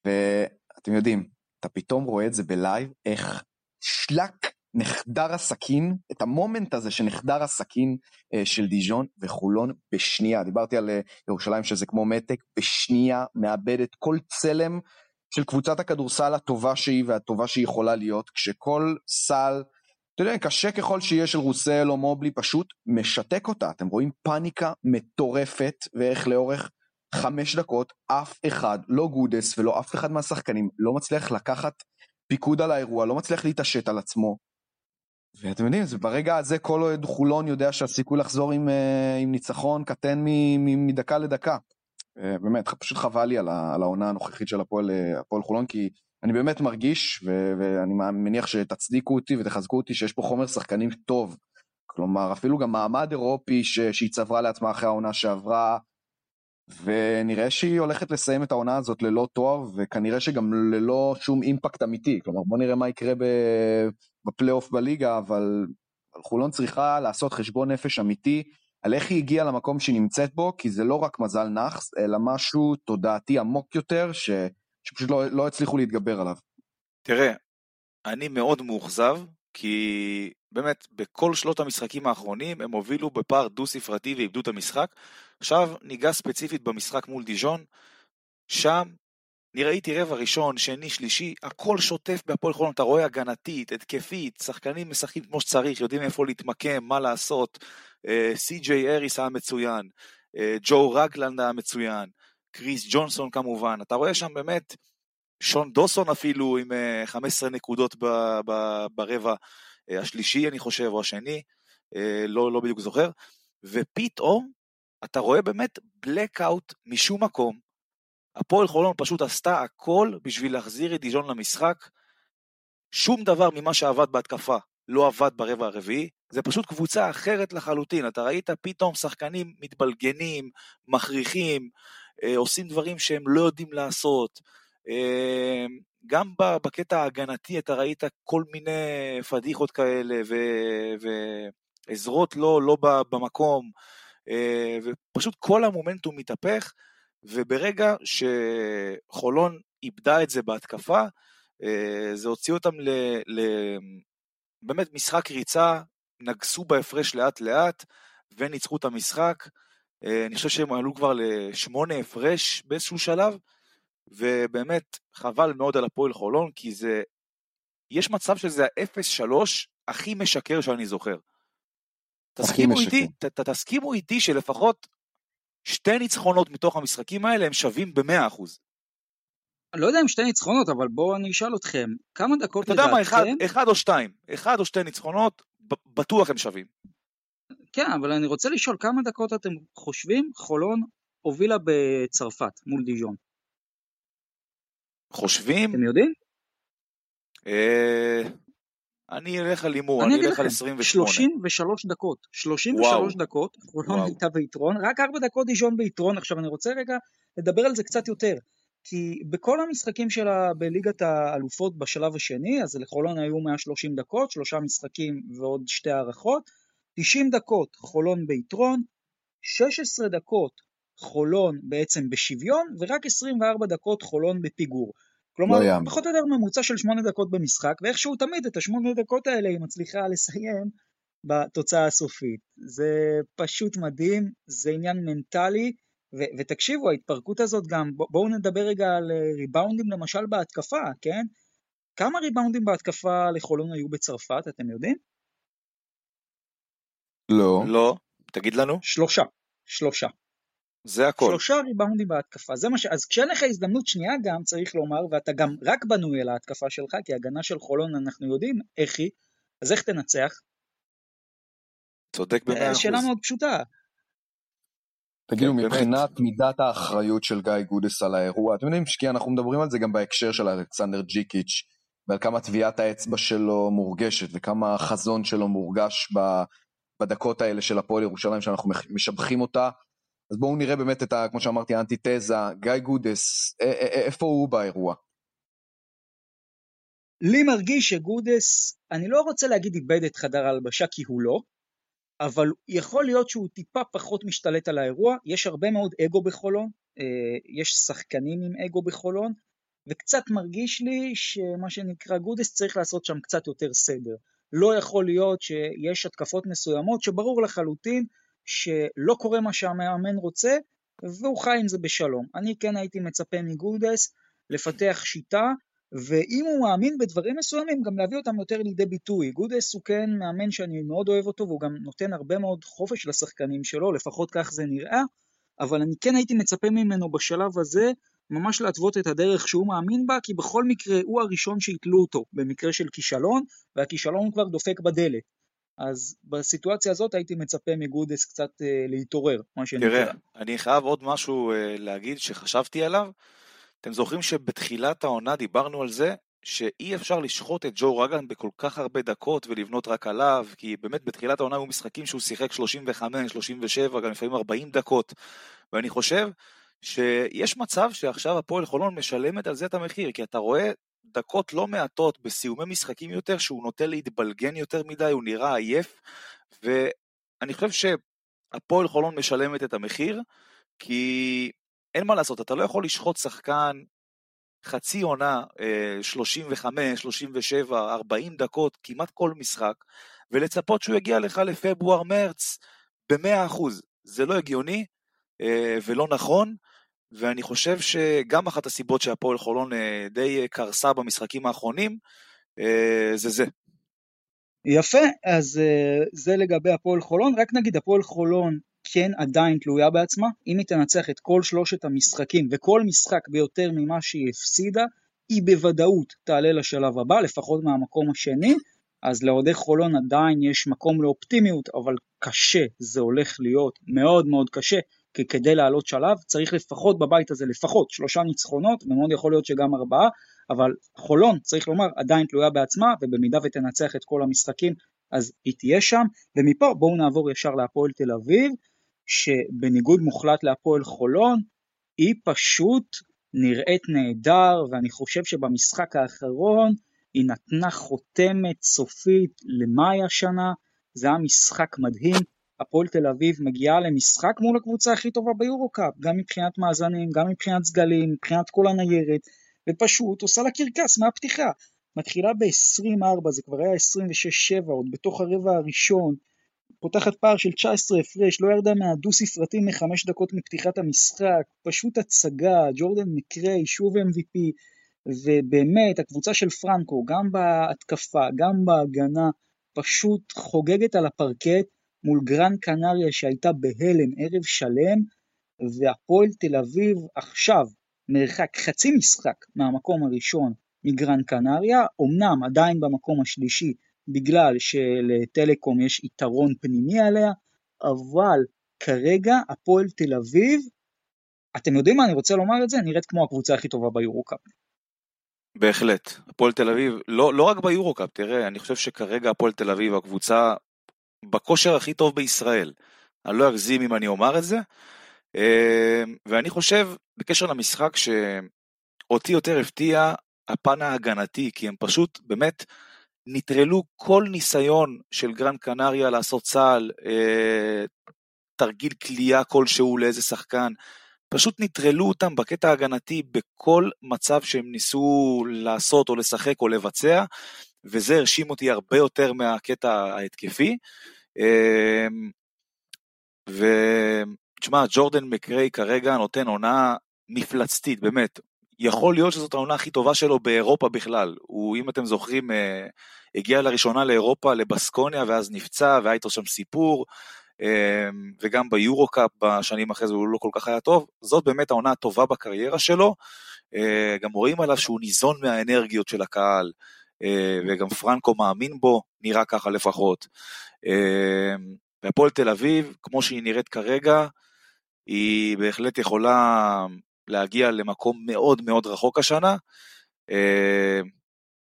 ואתם יודעים, אתה פתאום רואה את זה בלייב, איך שלק נחדר הסכין, את המומנט הזה שנחדר הסכין אה, של דיז'ון וחולון בשנייה, דיברתי על אה, ירושלים שזה כמו מתק, בשנייה מאבדת כל צלם של קבוצת הכדורסל הטובה שהיא והטובה שהיא יכולה להיות, כשכל סל, אתה יודע, קשה ככל שיהיה של רוסל או מובלי, פשוט משתק אותה. אתם רואים פאניקה מטורפת, ואיך לאורך חמש דקות אף אחד, לא גודס ולא אף אחד מהשחקנים, לא מצליח לקחת פיקוד על האירוע, לא מצליח להתעשת על עצמו. ואתם יודעים, זה ברגע הזה כל אוהד חולון יודע שהסיכוי לחזור עם, אה, עם ניצחון קטן מדקה לדקה. אה, באמת, פשוט חבל לי על, על העונה הנוכחית של הפועל, אה, הפועל חולון, כי אני באמת מרגיש, ו- ואני מניח שתצדיקו אותי ותחזקו אותי, שיש פה חומר שחקנים טוב. כלומר, אפילו גם מעמד אירופי שהיא צברה לעצמה אחרי העונה שעברה, ונראה שהיא הולכת לסיים את העונה הזאת ללא תואר, וכנראה שגם ללא שום אימפקט אמיתי. כלומר, בוא נראה מה יקרה ב- בפלייאוף בליגה, אבל חולון צריכה לעשות חשבון נפש אמיתי על איך היא הגיעה למקום שהיא נמצאת בו, כי זה לא רק מזל נאחס, אלא משהו תודעתי עמוק יותר, ש... שפשוט לא, לא הצליחו להתגבר עליו. תראה, אני מאוד מאוכזב, כי באמת, בכל שלוש המשחקים האחרונים הם הובילו בפער דו-ספרתי ואיבדו את המשחק. עכשיו ניגע ספציפית במשחק מול דיז'ון, שם אני ראיתי רבע ראשון, שני, שלישי, הכל שוטף בהפועל חולון, אתה רואה הגנתית, התקפית, שחקנים משחקים כמו שצריך, יודעים איפה להתמקם, מה לעשות. סי.ג'יי אריס היה מצוין, אה, ג'ו רגלנד היה מצוין, קריס ג'ונסון כמובן, אתה רואה שם באמת, שון דוסון אפילו עם אה, 15 נקודות ב- ב- ברבע אה, השלישי, אני חושב, או השני, אה, לא, לא בדיוק זוכר, ופתאום אתה רואה באמת blackout משום מקום. הפועל חולון פשוט עשתה הכל בשביל להחזיר את דיז'ון למשחק. שום דבר ממה שעבד בהתקפה לא עבד ברבע הרביעי, זה פשוט קבוצה אחרת לחלוטין. אתה ראית פתאום שחקנים מתבלגנים, מכריחים, אה, עושים דברים שהם לא יודעים לעשות. אה, גם בקטע ההגנתי אתה ראית כל מיני פדיחות כאלה ו- ועזרות לא, לא במקום, אה, ופשוט כל המומנטום מתהפך, וברגע שחולון איבדה את זה בהתקפה, אה, זה הוציא אותם ל... ל... באמת משחק ריצה, נגסו בהפרש לאט לאט וניצחו את המשחק. אה, אני חושב שהם עלו כבר לשמונה הפרש באיזשהו שלב, ובאמת חבל מאוד על הפועל חולון, כי זה... יש מצב שזה ה-0-3 הכי משקר שאני זוכר. תסכימו. איתי, ת, ת, תסכימו איתי שלפחות שתי ניצחונות מתוך המשחקים האלה הם שווים ב-100%. אני לא יודע אם שתי ניצחונות, אבל בואו אני אשאל אתכם, כמה דקות אתה יודע מה, אחד, לדעתכם, אחד או שתיים, אחד או שתי ניצחונות, בטוח הם שווים. כן, אבל אני רוצה לשאול, כמה דקות אתם חושבים חולון הובילה בצרפת מול דיז'ון? חושבים? אתם יודעים? אני אלך על הימור, אני אני אלך על לכם, 28. 33 דקות. 33 וואו. דקות, חולון. הייתה ביתרון, רק 4 דקות דיז'ון ביתרון. עכשיו אני רוצה רגע לדבר על זה קצת יותר. כי בכל המשחקים שלה בליגת האלופות בשלב השני, אז לחולון היו 130 דקות, שלושה משחקים ועוד שתי הערכות, 90 דקות חולון ביתרון, 16 דקות חולון בעצם בשוויון, ורק 24 דקות חולון בפיגור. כלומר, לא. פחות או יותר ממוצע של 8 דקות במשחק, ואיכשהו תמיד את השמונה דקות האלה היא מצליחה לסיים בתוצאה הסופית. זה פשוט מדהים, זה עניין מנטלי, ו- ותקשיבו, ההתפרקות הזאת גם, ב- בואו נדבר רגע על אה, ריבאונדים למשל בהתקפה, כן? כמה ריבאונדים בהתקפה לחולון היו בצרפת, אתם יודעים? לא. לא, תגיד לנו. שלושה. שלושה. זה הכל. שלושה ריבאונדים בהתקפה, זה מה ש... אז כשאין לך הזדמנות שנייה גם, צריך לומר, ואתה גם רק בנוי על ההתקפה שלך, כי הגנה של חולון אנחנו יודעים איך היא, אז איך תנצח? צודק במאה אחוז. שאלה מאוד פשוטה. תגידו, כן, באמת. מבחינת מידת האחריות של גיא גודס על האירוע, אתם יודעים כי אנחנו מדברים על זה גם בהקשר של אלכסנדר ג'יקיץ', ועל כמה טביעת האצבע שלו מורגשת, וכמה החזון שלו מורגש בדקות האלה של הפועל ירושלים, שאנחנו משבחים אותה. אז בואו נראה באמת את ה... כמו שאמרתי, האנטיתזה, גיא גודס, איפה הוא באירוע? לי מרגיש שגודס, אני לא רוצה להגיד איבד את חדר ההלבשה כי הוא לא, אבל יכול להיות שהוא טיפה פחות משתלט על האירוע, יש הרבה מאוד אגו בחולון, אה, יש שחקנים עם אגו בחולון, וקצת מרגיש לי שמה שנקרא גודס צריך לעשות שם קצת יותר סדר. לא יכול להיות שיש התקפות מסוימות שברור לחלוטין שלא קורה מה שהמאמן רוצה, והוא חי עם זה בשלום. אני כן הייתי מצפה מגודס לפתח שיטה, ואם הוא מאמין בדברים מסוימים, גם להביא אותם יותר לידי ביטוי. גודס הוא כן מאמן שאני מאוד אוהב אותו, והוא גם נותן הרבה מאוד חופש לשחקנים שלו, לפחות כך זה נראה, אבל אני כן הייתי מצפה ממנו בשלב הזה ממש להתוות את הדרך שהוא מאמין בה, כי בכל מקרה הוא הראשון שיתלו אותו במקרה של כישלון, והכישלון כבר דופק בדלת. אז בסיטואציה הזאת הייתי מצפה מגודס קצת אה, להתעורר, מה שנקרא. תראה, אני חייב עוד משהו אה, להגיד שחשבתי עליו. אתם זוכרים שבתחילת העונה דיברנו על זה שאי אפשר לשחוט את ג'ו רגן בכל כך הרבה דקות ולבנות רק עליו, כי באמת בתחילת העונה היו משחקים שהוא שיחק 35, 37, גם לפעמים 40 דקות, ואני חושב שיש מצב שעכשיו הפועל חולון משלמת על זה את המחיר, כי אתה רואה דקות לא מעטות בסיומי משחקים יותר, שהוא נוטה להתבלגן יותר מדי, הוא נראה עייף, ואני חושב שהפועל חולון משלמת את המחיר, כי אין מה לעשות, אתה לא יכול לשחוט שחקן חצי עונה, אה, 35, 37, 40 דקות, כמעט כל משחק, ולצפות שהוא יגיע לך לפברואר-מרץ ב-100%. זה לא הגיוני אה, ולא נכון, ואני חושב שגם אחת הסיבות שהפועל חולון אה, די קרסה במשחקים האחרונים, אה, זה זה. יפה, אז אה, זה לגבי הפועל חולון, רק נגיד הפועל חולון כן עדיין תלויה בעצמה, אם היא תנצח את כל שלושת המשחקים וכל משחק ביותר ממה שהיא הפסידה, היא בוודאות תעלה לשלב הבא, לפחות מהמקום השני, אז לאוהדי חולון עדיין יש מקום לאופטימיות, אבל קשה, זה הולך להיות מאוד מאוד קשה, כדי לעלות שלב צריך לפחות בבית הזה, לפחות שלושה ניצחונות, ומאוד יכול להיות שגם ארבעה, אבל חולון, צריך לומר, עדיין תלויה בעצמה, ובמידה ותנצח את כל המשחקים, אז היא תהיה שם, ומפה בואו נעבור ישר להפועל תל אביב, שבניגוד מוחלט להפועל חולון, היא פשוט נראית נהדר, ואני חושב שבמשחק האחרון היא נתנה חותמת סופית למאי השנה, זה היה משחק מדהים, הפועל תל אביב מגיעה למשחק מול הקבוצה הכי טובה ביורו-קאפ, גם מבחינת מאזנים, גם מבחינת סגלים, מבחינת כל הניירת, ופשוט עושה לה קרקס מהפתיחה. מתחילה ב-24, זה כבר היה 26-7, עוד בתוך הרבע הראשון, פותחת פער של 19 הפרש, לא ירדה מהדו ספרתי מחמש דקות מפתיחת המשחק, פשוט הצגה, ג'ורדן מקריי, שוב MVP, ובאמת הקבוצה של פרנקו, גם בהתקפה, גם בהגנה, פשוט חוגגת על הפרקט מול גרן קנריה שהייתה בהלם ערב שלם, והפועל תל אביב עכשיו מרחק חצי משחק מהמקום הראשון מגרן קנריה, אמנם עדיין במקום השלישי בגלל שלטלקום יש יתרון פנימי עליה, אבל כרגע הפועל תל אביב, אתם יודעים מה אני רוצה לומר את זה? נראית כמו הקבוצה הכי טובה ביורו-קאפ. בהחלט. הפועל תל אביב, לא, לא רק ביורו-קאפ, תראה, אני חושב שכרגע הפועל תל אביב הקבוצה בכושר הכי טוב בישראל. אני לא אגזים אם אני אומר את זה. ואני חושב, בקשר למשחק, שאותי יותר הפתיע הפן ההגנתי, כי הם פשוט באמת נטרלו כל ניסיון של גרן קנריה לעשות צה"ל, אה, תרגיל כליאה כלשהו לאיזה שחקן, פשוט נטרלו אותם בקטע ההגנתי בכל מצב שהם ניסו לעשות או לשחק או לבצע, וזה הרשים אותי הרבה יותר מהקטע ההתקפי. אה, ותשמע, ג'ורדן מקריי כרגע נותן עונה מפלצתית, באמת. יכול להיות שזאת העונה הכי טובה שלו באירופה בכלל. הוא, אם אתם זוכרים, אה, הגיע לראשונה לאירופה, לבסקוניה, ואז נפצע, והיה איתו שם סיפור, אה, וגם ביורו-קאפ בשנים אחרי זה הוא לא כל כך היה טוב. זאת באמת העונה הטובה בקריירה שלו. אה, גם רואים עליו שהוא ניזון מהאנרגיות של הקהל, וגם פרנקו מאמין בו, נראה ככה לפחות. והפועל תל אביב, כמו שהיא נראית כרגע, היא בהחלט יכולה להגיע למקום מאוד מאוד רחוק השנה. אה,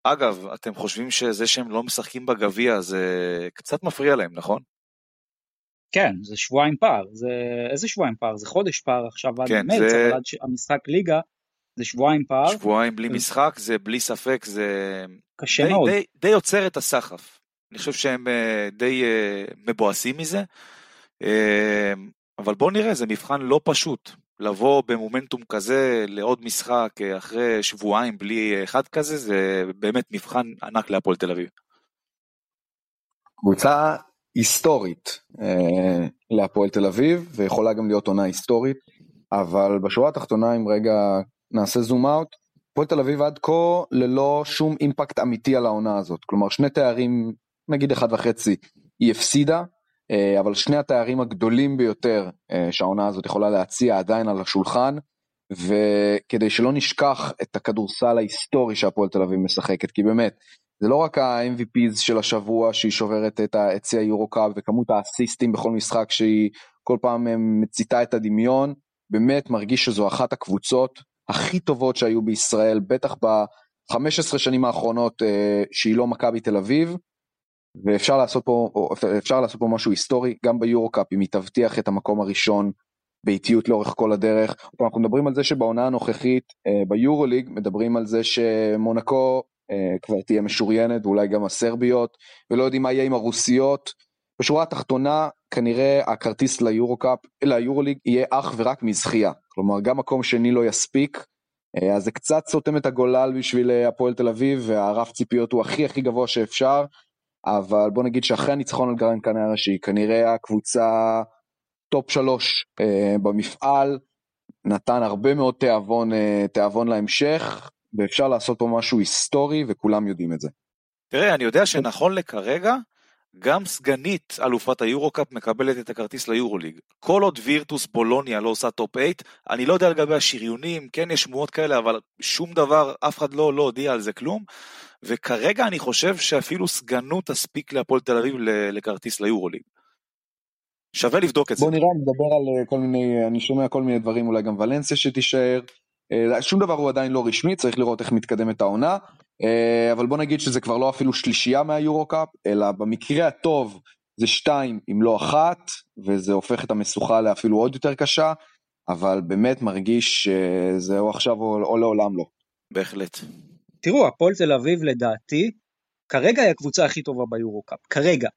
אגב, אתם חושבים שזה שהם לא משחקים בגביע זה קצת מפריע להם, נכון? כן, זה שבועיים פער, זה איזה שבועיים פער? זה חודש פער עכשיו עד כן, מרץ, זה... אבל עד המשחק ליגה זה שבועיים פער. שבועיים בלי משחק, זה בלי ספק, זה קשה די, מאוד. די, די יוצר את הסחף. אני חושב שהם אה, די אה, מבואסים מזה, אבל בואו נראה, זה מבחן לא פשוט. לבוא במומנטום כזה לעוד משחק אה, אחרי שבועיים בלי אחד כזה, זה באמת מבחן ענק להפועל תל אביב. קבוצה היסטורית אה, להפועל תל אביב, ויכולה גם להיות עונה היסטורית, אבל בשורה התחתונה, אם רגע נעשה זום אאוט, הפועל תל אביב עד כה ללא שום אימפקט אמיתי על העונה הזאת. כלומר, שני תארים, נגיד אחד וחצי, היא הפסידה, אה, אבל שני התארים הגדולים ביותר אה, שהעונה הזאת יכולה להציע עדיין על השולחן, וכדי שלא נשכח את הכדורסל ההיסטורי שהפועל תל אביב משחקת, כי באמת, זה לא רק ה-MVPs של השבוע שהיא שוברת את שיא היורו-קאפ וכמות האסיסטים בכל משחק שהיא כל פעם אה, מציתה את הדמיון, באמת מרגיש שזו אחת הקבוצות הכי טובות שהיו בישראל, בטח ב-15 שנים האחרונות שהיא לא מכבי תל אביב, ואפשר לעשות פה, אפשר לעשות פה משהו היסטורי, גם ביורו-קאפ, אם היא תבטיח את המקום הראשון באיטיות לאורך כל הדרך. אנחנו מדברים על זה שבעונה הנוכחית אה, ביורו-ליג, מדברים על זה שמונקו אה, כבר תהיה משוריינת, ואולי גם הסרביות, ולא יודעים מה יהיה עם הרוסיות. בשורה התחתונה, כנראה הכרטיס ליורו-קאפ, ליורו-ליג יהיה אך ורק מזכייה. כלומר, גם מקום שני לא יספיק. אה, אז זה קצת סותם את הגולל בשביל הפועל תל אביב, והרף ציפיות הוא הכי הכי גבוה שאפשר. אבל בוא נגיד שאחרי הניצחון על גראן קנריה שהיא כנראה הקבוצה טופ שלוש אה, במפעל, נתן הרבה מאוד תיאבון, אה, תיאבון להמשך, ואפשר לעשות פה משהו היסטורי וכולם יודעים את זה. תראה, אני יודע שנכון לכרגע, גם סגנית אלופת היורו-קאפ מקבלת את הכרטיס ליורוליג. כל עוד וירטוס בולוניה לא עושה טופ 8, אני לא יודע לגבי השריונים, כן יש שמועות כאלה, אבל שום דבר, אף אחד לא, לא הודיע על זה כלום. וכרגע אני חושב שאפילו סגנות תספיק להפועל תל אביב לכרטיס ליורוליג. שווה לבדוק את זה. בוא נראה, נדבר על אה, כל מיני, אני שומע כל מיני דברים, אולי גם ולנסיה שתישאר. אה, שום דבר הוא עדיין לא רשמי, צריך לראות איך מתקדמת העונה. אה, אבל בוא נגיד שזה כבר לא אפילו שלישייה מהיורו-קאפ, אלא במקרה הטוב זה שתיים אם לא אחת, וזה הופך את המשוכה לאפילו עוד יותר קשה, אבל באמת מרגיש שזהו עכשיו או, או לעולם לא. בהחלט. תראו, הפועל תל אביב לדעתי, כרגע היא הקבוצה הכי טובה ביורו-קאפ, כרגע.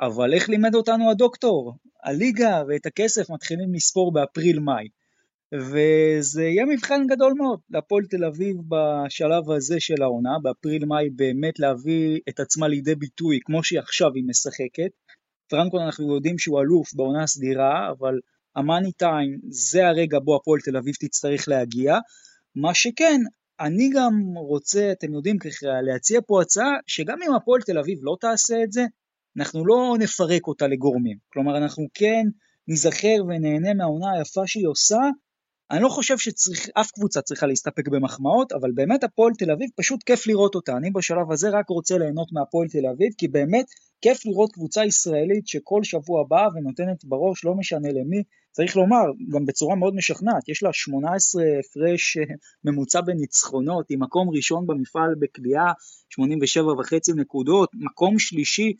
אבל איך לימד אותנו הדוקטור? הליגה ואת הכסף מתחילים לספור באפריל-מאי. וזה יהיה מבחן גדול מאוד להפועל תל אביב בשלב הזה של העונה, באפריל-מאי באמת להביא את עצמה לידי ביטוי כמו שהיא עכשיו היא משחקת. פרנקו אנחנו יודעים שהוא אלוף בעונה הסדירה, אבל המאני טיים זה הרגע בו הפועל תל אביב תצטרך להגיע. מה שכן, אני גם רוצה, אתם יודעים ככה, להציע פה הצעה שגם אם הפועל תל אביב לא תעשה את זה, אנחנו לא נפרק אותה לגורמים. כלומר, אנחנו כן ניזכר ונהנה מהעונה היפה שהיא עושה. אני לא חושב שאף קבוצה צריכה להסתפק במחמאות, אבל באמת הפועל תל אביב פשוט כיף לראות אותה. אני בשלב הזה רק רוצה ליהנות מהפועל תל אביב, כי באמת כיף לראות קבוצה ישראלית שכל שבוע באה ונותנת בראש, לא משנה למי, צריך לומר, גם בצורה מאוד משכנעת, יש לה 18 הפרש ממוצע בניצחונות, היא מקום ראשון במפעל בקליעה, 87 וחצי נקודות, מקום שלישי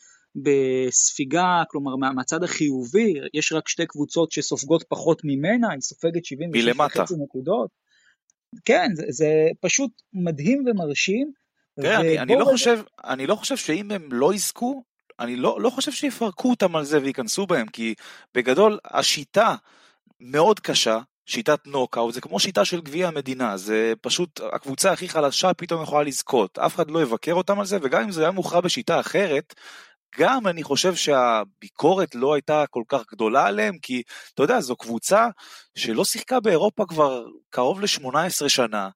בספיגה, כלומר מהצד החיובי, יש רק שתי קבוצות שסופגות פחות ממנה, היא סופגת 76 וחצי נקודות. כן, זה, זה פשוט מדהים ומרשים. תראה, אני, אני, לא חושב, אני לא חושב שאם הם לא יזכו, אני לא, לא חושב שיפרקו אותם על זה וייכנסו בהם, כי בגדול השיטה מאוד קשה, שיטת נוקאוט, זה כמו שיטה של גביע המדינה, זה פשוט הקבוצה הכי חלשה פתאום יכולה לזכות, אף אחד לא יבקר אותם על זה, וגם אם זה היה מוכרע בשיטה אחרת, וגם אני חושב שהביקורת לא הייתה כל כך גדולה עליהם, כי אתה יודע, זו קבוצה שלא שיחקה באירופה כבר קרוב ל-18 שנה,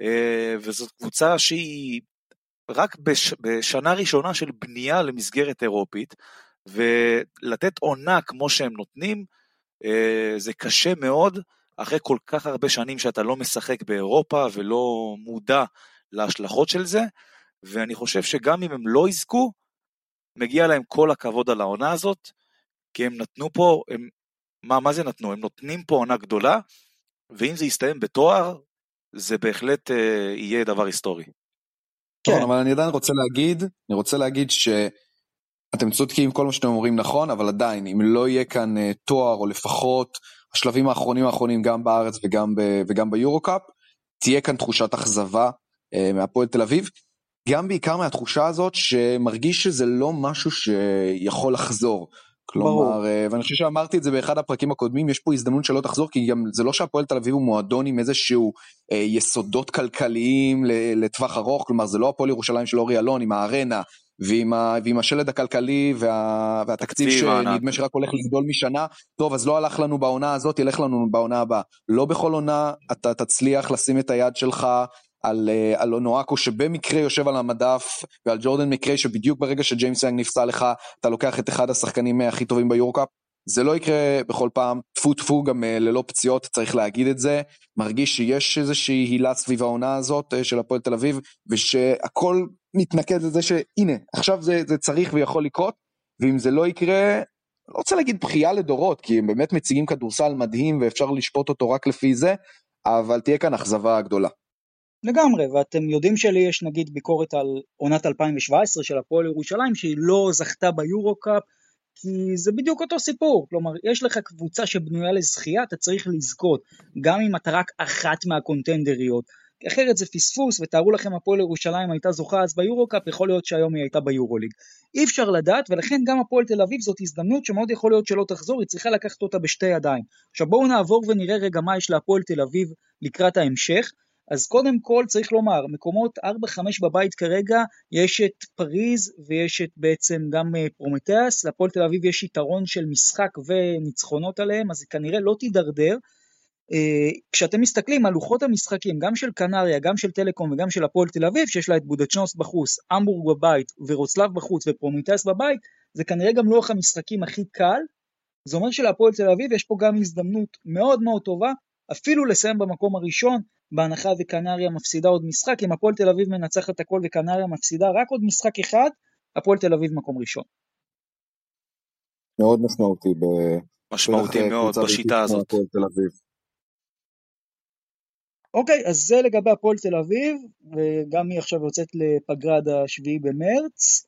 אה, וזו קבוצה שהיא רק בש, בשנה ראשונה של בנייה למסגרת אירופית, ולתת עונה כמו שהם נותנים, אה, זה קשה מאוד, אחרי כל כך הרבה שנים שאתה לא משחק באירופה ולא מודע להשלכות של זה, ואני חושב שגם אם הם לא יזכו, מגיע להם כל הכבוד על העונה הזאת, כי הם נתנו פה, הם, מה, מה זה נתנו? הם נותנים פה עונה גדולה, ואם זה יסתיים בתואר, זה בהחלט אה, יהיה דבר היסטורי. כן, אבל אני עדיין רוצה להגיד, אני רוצה להגיד שאתם צודקים, כל מה שאתם אומרים נכון, אבל עדיין, אם לא יהיה כאן אה, תואר, או לפחות השלבים האחרונים האחרונים גם בארץ וגם, ב, וגם ביורו-קאפ, תהיה כאן תחושת אכזבה אה, מהפועל תל אביב, גם בעיקר מהתחושה הזאת שמרגיש שזה לא משהו שיכול לחזור. כלומר, אה, ואני חושב שאמרתי את זה באחד הפרקים הקודמים, יש פה הזדמנות שלא תחזור, כי גם זה לא שהפועל תל אביב הוא מועדון עם איזשהו אה, יסודות כלכליים לטווח ארוך, כלומר זה לא הפועל ירושלים של אורי אלון עם הארנה ועם, ה, ועם השלד הכלכלי וה, והתקציב שנדמה שרק הולך לגדול משנה, טוב אז לא הלך לנו בעונה הזאת, ילך לנו בעונה הבאה. לא בכל עונה אתה תצליח לשים את היד שלך על, אה, על אונואקו שבמקרה יושב על המדף ועל ג'ורדן מקריי שבדיוק ברגע שג'יימס יאנג נפצע לך אתה לוקח את אחד השחקנים הכי טובים ביורקאפ. זה לא יקרה בכל פעם, טפו טפו גם אה, ללא פציעות צריך להגיד את זה, מרגיש שיש איזושהי הילה סביב העונה הזאת אה, של הפועל תל אביב ושהכל מתנקז לזה שהנה עכשיו זה, זה צריך ויכול לקרות ואם זה לא יקרה לא רוצה להגיד בכייה לדורות כי הם באמת מציגים כדורסל מדהים ואפשר לשפוט אותו רק לפי זה אבל תהיה כאן אכזבה גדולה. לגמרי, ואתם יודעים שלי יש נגיד ביקורת על עונת 2017 של הפועל ירושלים שהיא לא זכתה ביורו-קאפ כי זה בדיוק אותו סיפור, כלומר יש לך קבוצה שבנויה לזכייה, אתה צריך לזכות, גם אם אתה רק אחת מהקונטנדריות, אחרת זה פספוס, ותארו לכם הפועל ירושלים הייתה זוכה אז ביורו-קאפ, יכול להיות שהיום היא הייתה ביורוליג. אי אפשר לדעת, ולכן גם הפועל תל אביב זאת הזדמנות שמאוד יכול להיות שלא תחזור, היא צריכה לקחת אותה בשתי ידיים. עכשיו בואו נעבור ונראה רגע מה יש להפועל תל אביב לקראת ההמשך. אז קודם כל צריך לומר, מקומות 4-5 בבית כרגע, יש את פריז ויש את בעצם גם אה, פרומטאי, להפועל תל אביב יש יתרון של משחק וניצחונות עליהם, אז כנראה לא תידרדר. אה, כשאתם מסתכלים על לוחות המשחקים, גם של קנריה, גם של טלקום וגם של הפועל תל אביב, שיש לה את בודוצ'נוסט בחוץ, המבורג בבית ורוצלב בחוץ ופרומטאי בבית, זה כנראה גם לוח המשחקים הכי קל. זה אומר שלהפועל תל אביב יש פה גם הזדמנות מאוד מאוד טובה, אפילו לסיים במקום הראשון, בהנחה וקנריה מפסידה עוד משחק, אם הפועל תל אביב מנצחת הכל וקנריה מפסידה רק עוד משחק אחד, הפועל תל אביב מקום ראשון. מאוד משמעותי. ב... משמעותי מאוד בשיטה הזאת. אוקיי, אז זה לגבי הפועל תל אביב, וגם היא עכשיו יוצאת לפגרה עד השביעי במרץ.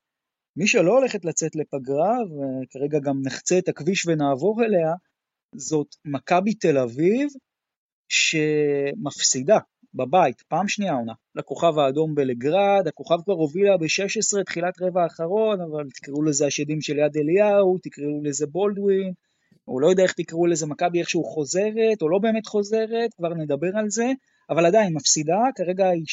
מי שלא הולכת לצאת לפגרה, וכרגע גם נחצה את הכביש ונעבור אליה, זאת מכבי תל אביב, שמפסידה בבית, פעם שנייה עונה, לכוכב האדום בלגרד, הכוכב כבר הובילה ב-16 תחילת רבע האחרון, אבל תקראו לזה השדים של יד אליהו, תקראו לזה בולדווין, או לא יודע איך תקראו לזה, מכבי איכשהו חוזרת, או לא באמת חוזרת, כבר נדבר על זה, אבל עדיין מפסידה, כרגע היא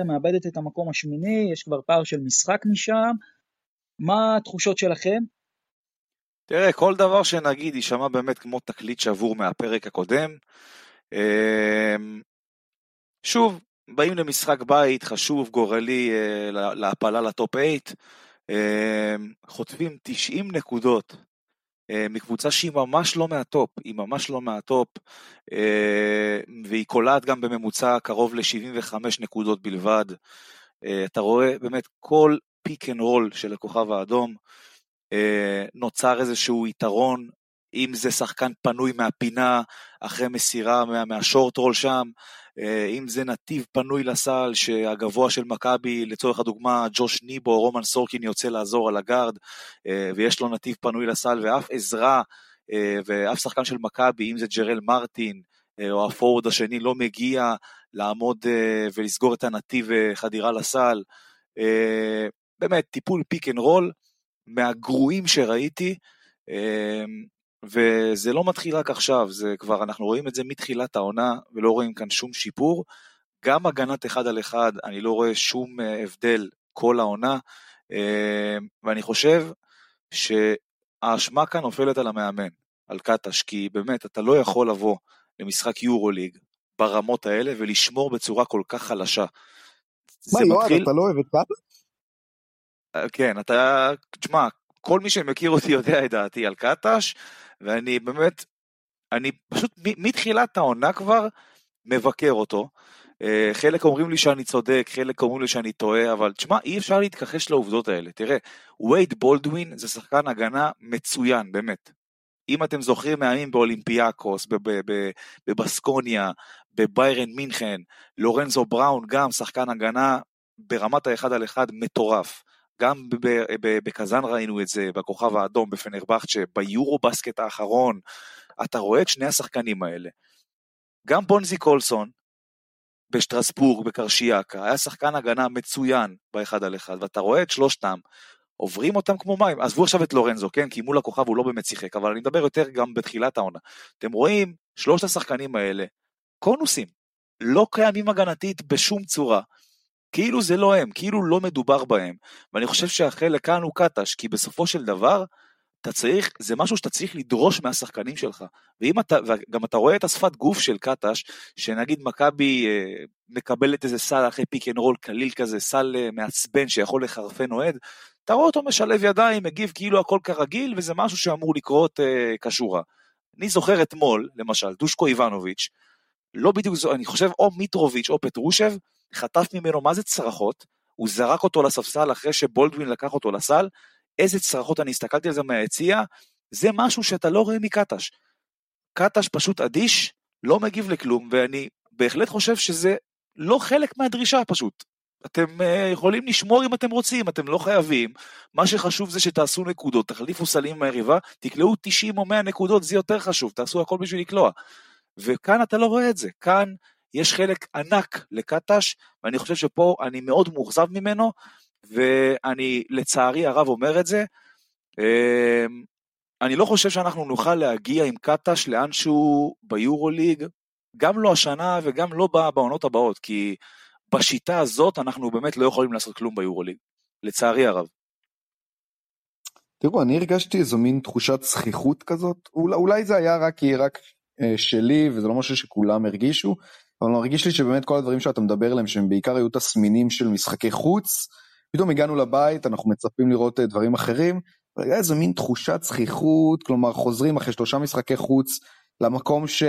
12-12, מאבדת את המקום השמיני, יש כבר פער של משחק משם, מה התחושות שלכם? תראה, כל דבר שנגיד יישמע באמת כמו תקליט שבור מהפרק הקודם, שוב, באים למשחק בית חשוב, גורלי, אה, להעפלה לטופ 8, אמ, חוטפים 90 נקודות אה, מקבוצה שהיא ממש לא מהטופ, היא ממש לא מהטופ, אה, והיא קולעת גם בממוצע קרוב ל-75 נקודות בלבד. אתה רואה באמת כל pick and roll של הכוכב האדום, נוצר איזשהו יתרון אם זה שחקן פנוי מהפינה אחרי מסירה מה, מה short roll שם, אה, אם זה נתיב פנוי לסל שהגבוה של מכבי, לצורך הדוגמה ג'וש ניבו או רומן סורקין יוצא לעזור על הגארד אה, ויש לו נתיב פנוי לסל ואף עזרה אה, ואף שחקן של מכבי, אם זה ג'ריל מרטין או הפורד השני לא מגיע לעמוד ולסגור את הנתיב חדירה לסל. באמת, טיפול pick and roll מהגרועים שראיתי. וזה לא מתחיל רק עכשיו, זה כבר, אנחנו רואים את זה מתחילת העונה, ולא רואים כאן שום שיפור. גם הגנת אחד על אחד, אני לא רואה שום אה, הבדל כל העונה. אה, ואני חושב שהאשמה כאן נופלת על המאמן, על קטש, כי באמת, אתה לא יכול לבוא למשחק יורוליג ברמות האלה ולשמור בצורה כל כך חלשה. מה, יועד, מתחיל... אתה לא אוהב את קטש? אה, כן, אתה, תשמע, כל מי שמכיר אותי יודע את דעתי על קטש, ואני באמת, אני פשוט מתחילת העונה כבר מבקר אותו. אה, חלק אומרים לי שאני צודק, חלק אומרים לי שאני טועה, אבל תשמע, אי אפשר להתכחש לעובדות האלה. תראה, וייד בולדווין זה שחקן הגנה מצוין, באמת. אם אתם זוכרים מהימים באולימפיאקוס, בבסקוניה, בביירן מינכן, לורנזו בראון גם שחקן הגנה ברמת האחד על אחד מטורף. גם בקזאן ראינו את זה, בכוכב האדום, בפנרבכצ'ה, ביורו בסקט האחרון, אתה רואה את שני השחקנים האלה. גם בונזי קולסון, בשטרסבורג, בקרשיאקה, היה שחקן הגנה מצוין באחד על אחד, ואתה רואה את שלושתם, עוברים אותם כמו מים. עזבו עכשיו את לורנזו, כן? כי מול הכוכב הוא לא באמת שיחק, אבל אני מדבר יותר גם בתחילת העונה. אתם רואים, שלושת השחקנים האלה, קונוסים, לא קיימים הגנתית בשום צורה. כאילו זה לא הם, כאילו לא מדובר בהם. ואני חושב שהחלק כאן הוא קטש, כי בסופו של דבר, אתה צריך, זה משהו שאתה צריך לדרוש מהשחקנים שלך. ואם אתה, וגם אתה רואה את השפת גוף של קטש, שנגיד מכבי אה, מקבלת איזה סל אחרי pick and roll קליל כזה, סל אה, מעצבן שיכול לחרפן אוהד, אתה רואה אותו משלב ידיים, מגיב כאילו הכל כרגיל, וזה משהו שאמור לקרות אה, כשורה. אני זוכר אתמול, למשל, דושקו איבנוביץ', לא בדיוק, אני חושב או מיטרוביץ' או פטרושב, חטף ממנו מה זה צרחות, הוא זרק אותו לספסל אחרי שבולדווין לקח אותו לסל, איזה צרחות, אני הסתכלתי על זה מהיציע, זה משהו שאתה לא רואה מקטש. קטש פשוט אדיש, לא מגיב לכלום, ואני בהחלט חושב שזה לא חלק מהדרישה פשוט. אתם uh, יכולים לשמור אם אתם רוצים, אתם לא חייבים. מה שחשוב זה שתעשו נקודות, תחליפו סלים מהיריבה, תקלעו 90 או 100 נקודות, זה יותר חשוב, תעשו הכל בשביל לקלוע. וכאן אתה לא רואה את זה, כאן יש חלק ענק לקטש, ואני חושב שפה אני מאוד מאוכזב ממנו, ואני לצערי הרב אומר את זה. אמ, אני לא חושב שאנחנו נוכל להגיע עם קטש לאנשהו ביורוליג, גם לא השנה וגם לא בעונות הבאות, כי בשיטה הזאת אנחנו באמת לא יכולים לעשות כלום ביורוליג, לצערי הרב. תראו, אני הרגשתי איזו מין תחושת זכיחות כזאת, אולי, זה היה רק, רק אה, שלי וזה לא משהו שכולם הרגישו, אבל מרגיש לי שבאמת כל הדברים שאתה מדבר עליהם, שהם בעיקר היו תסמינים של משחקי חוץ, פתאום הגענו לבית, אנחנו מצפים לראות אה, דברים אחרים, היה איזו מין תחושת זכיחות, כלומר חוזרים אחרי שלושה משחקי חוץ למקום ש...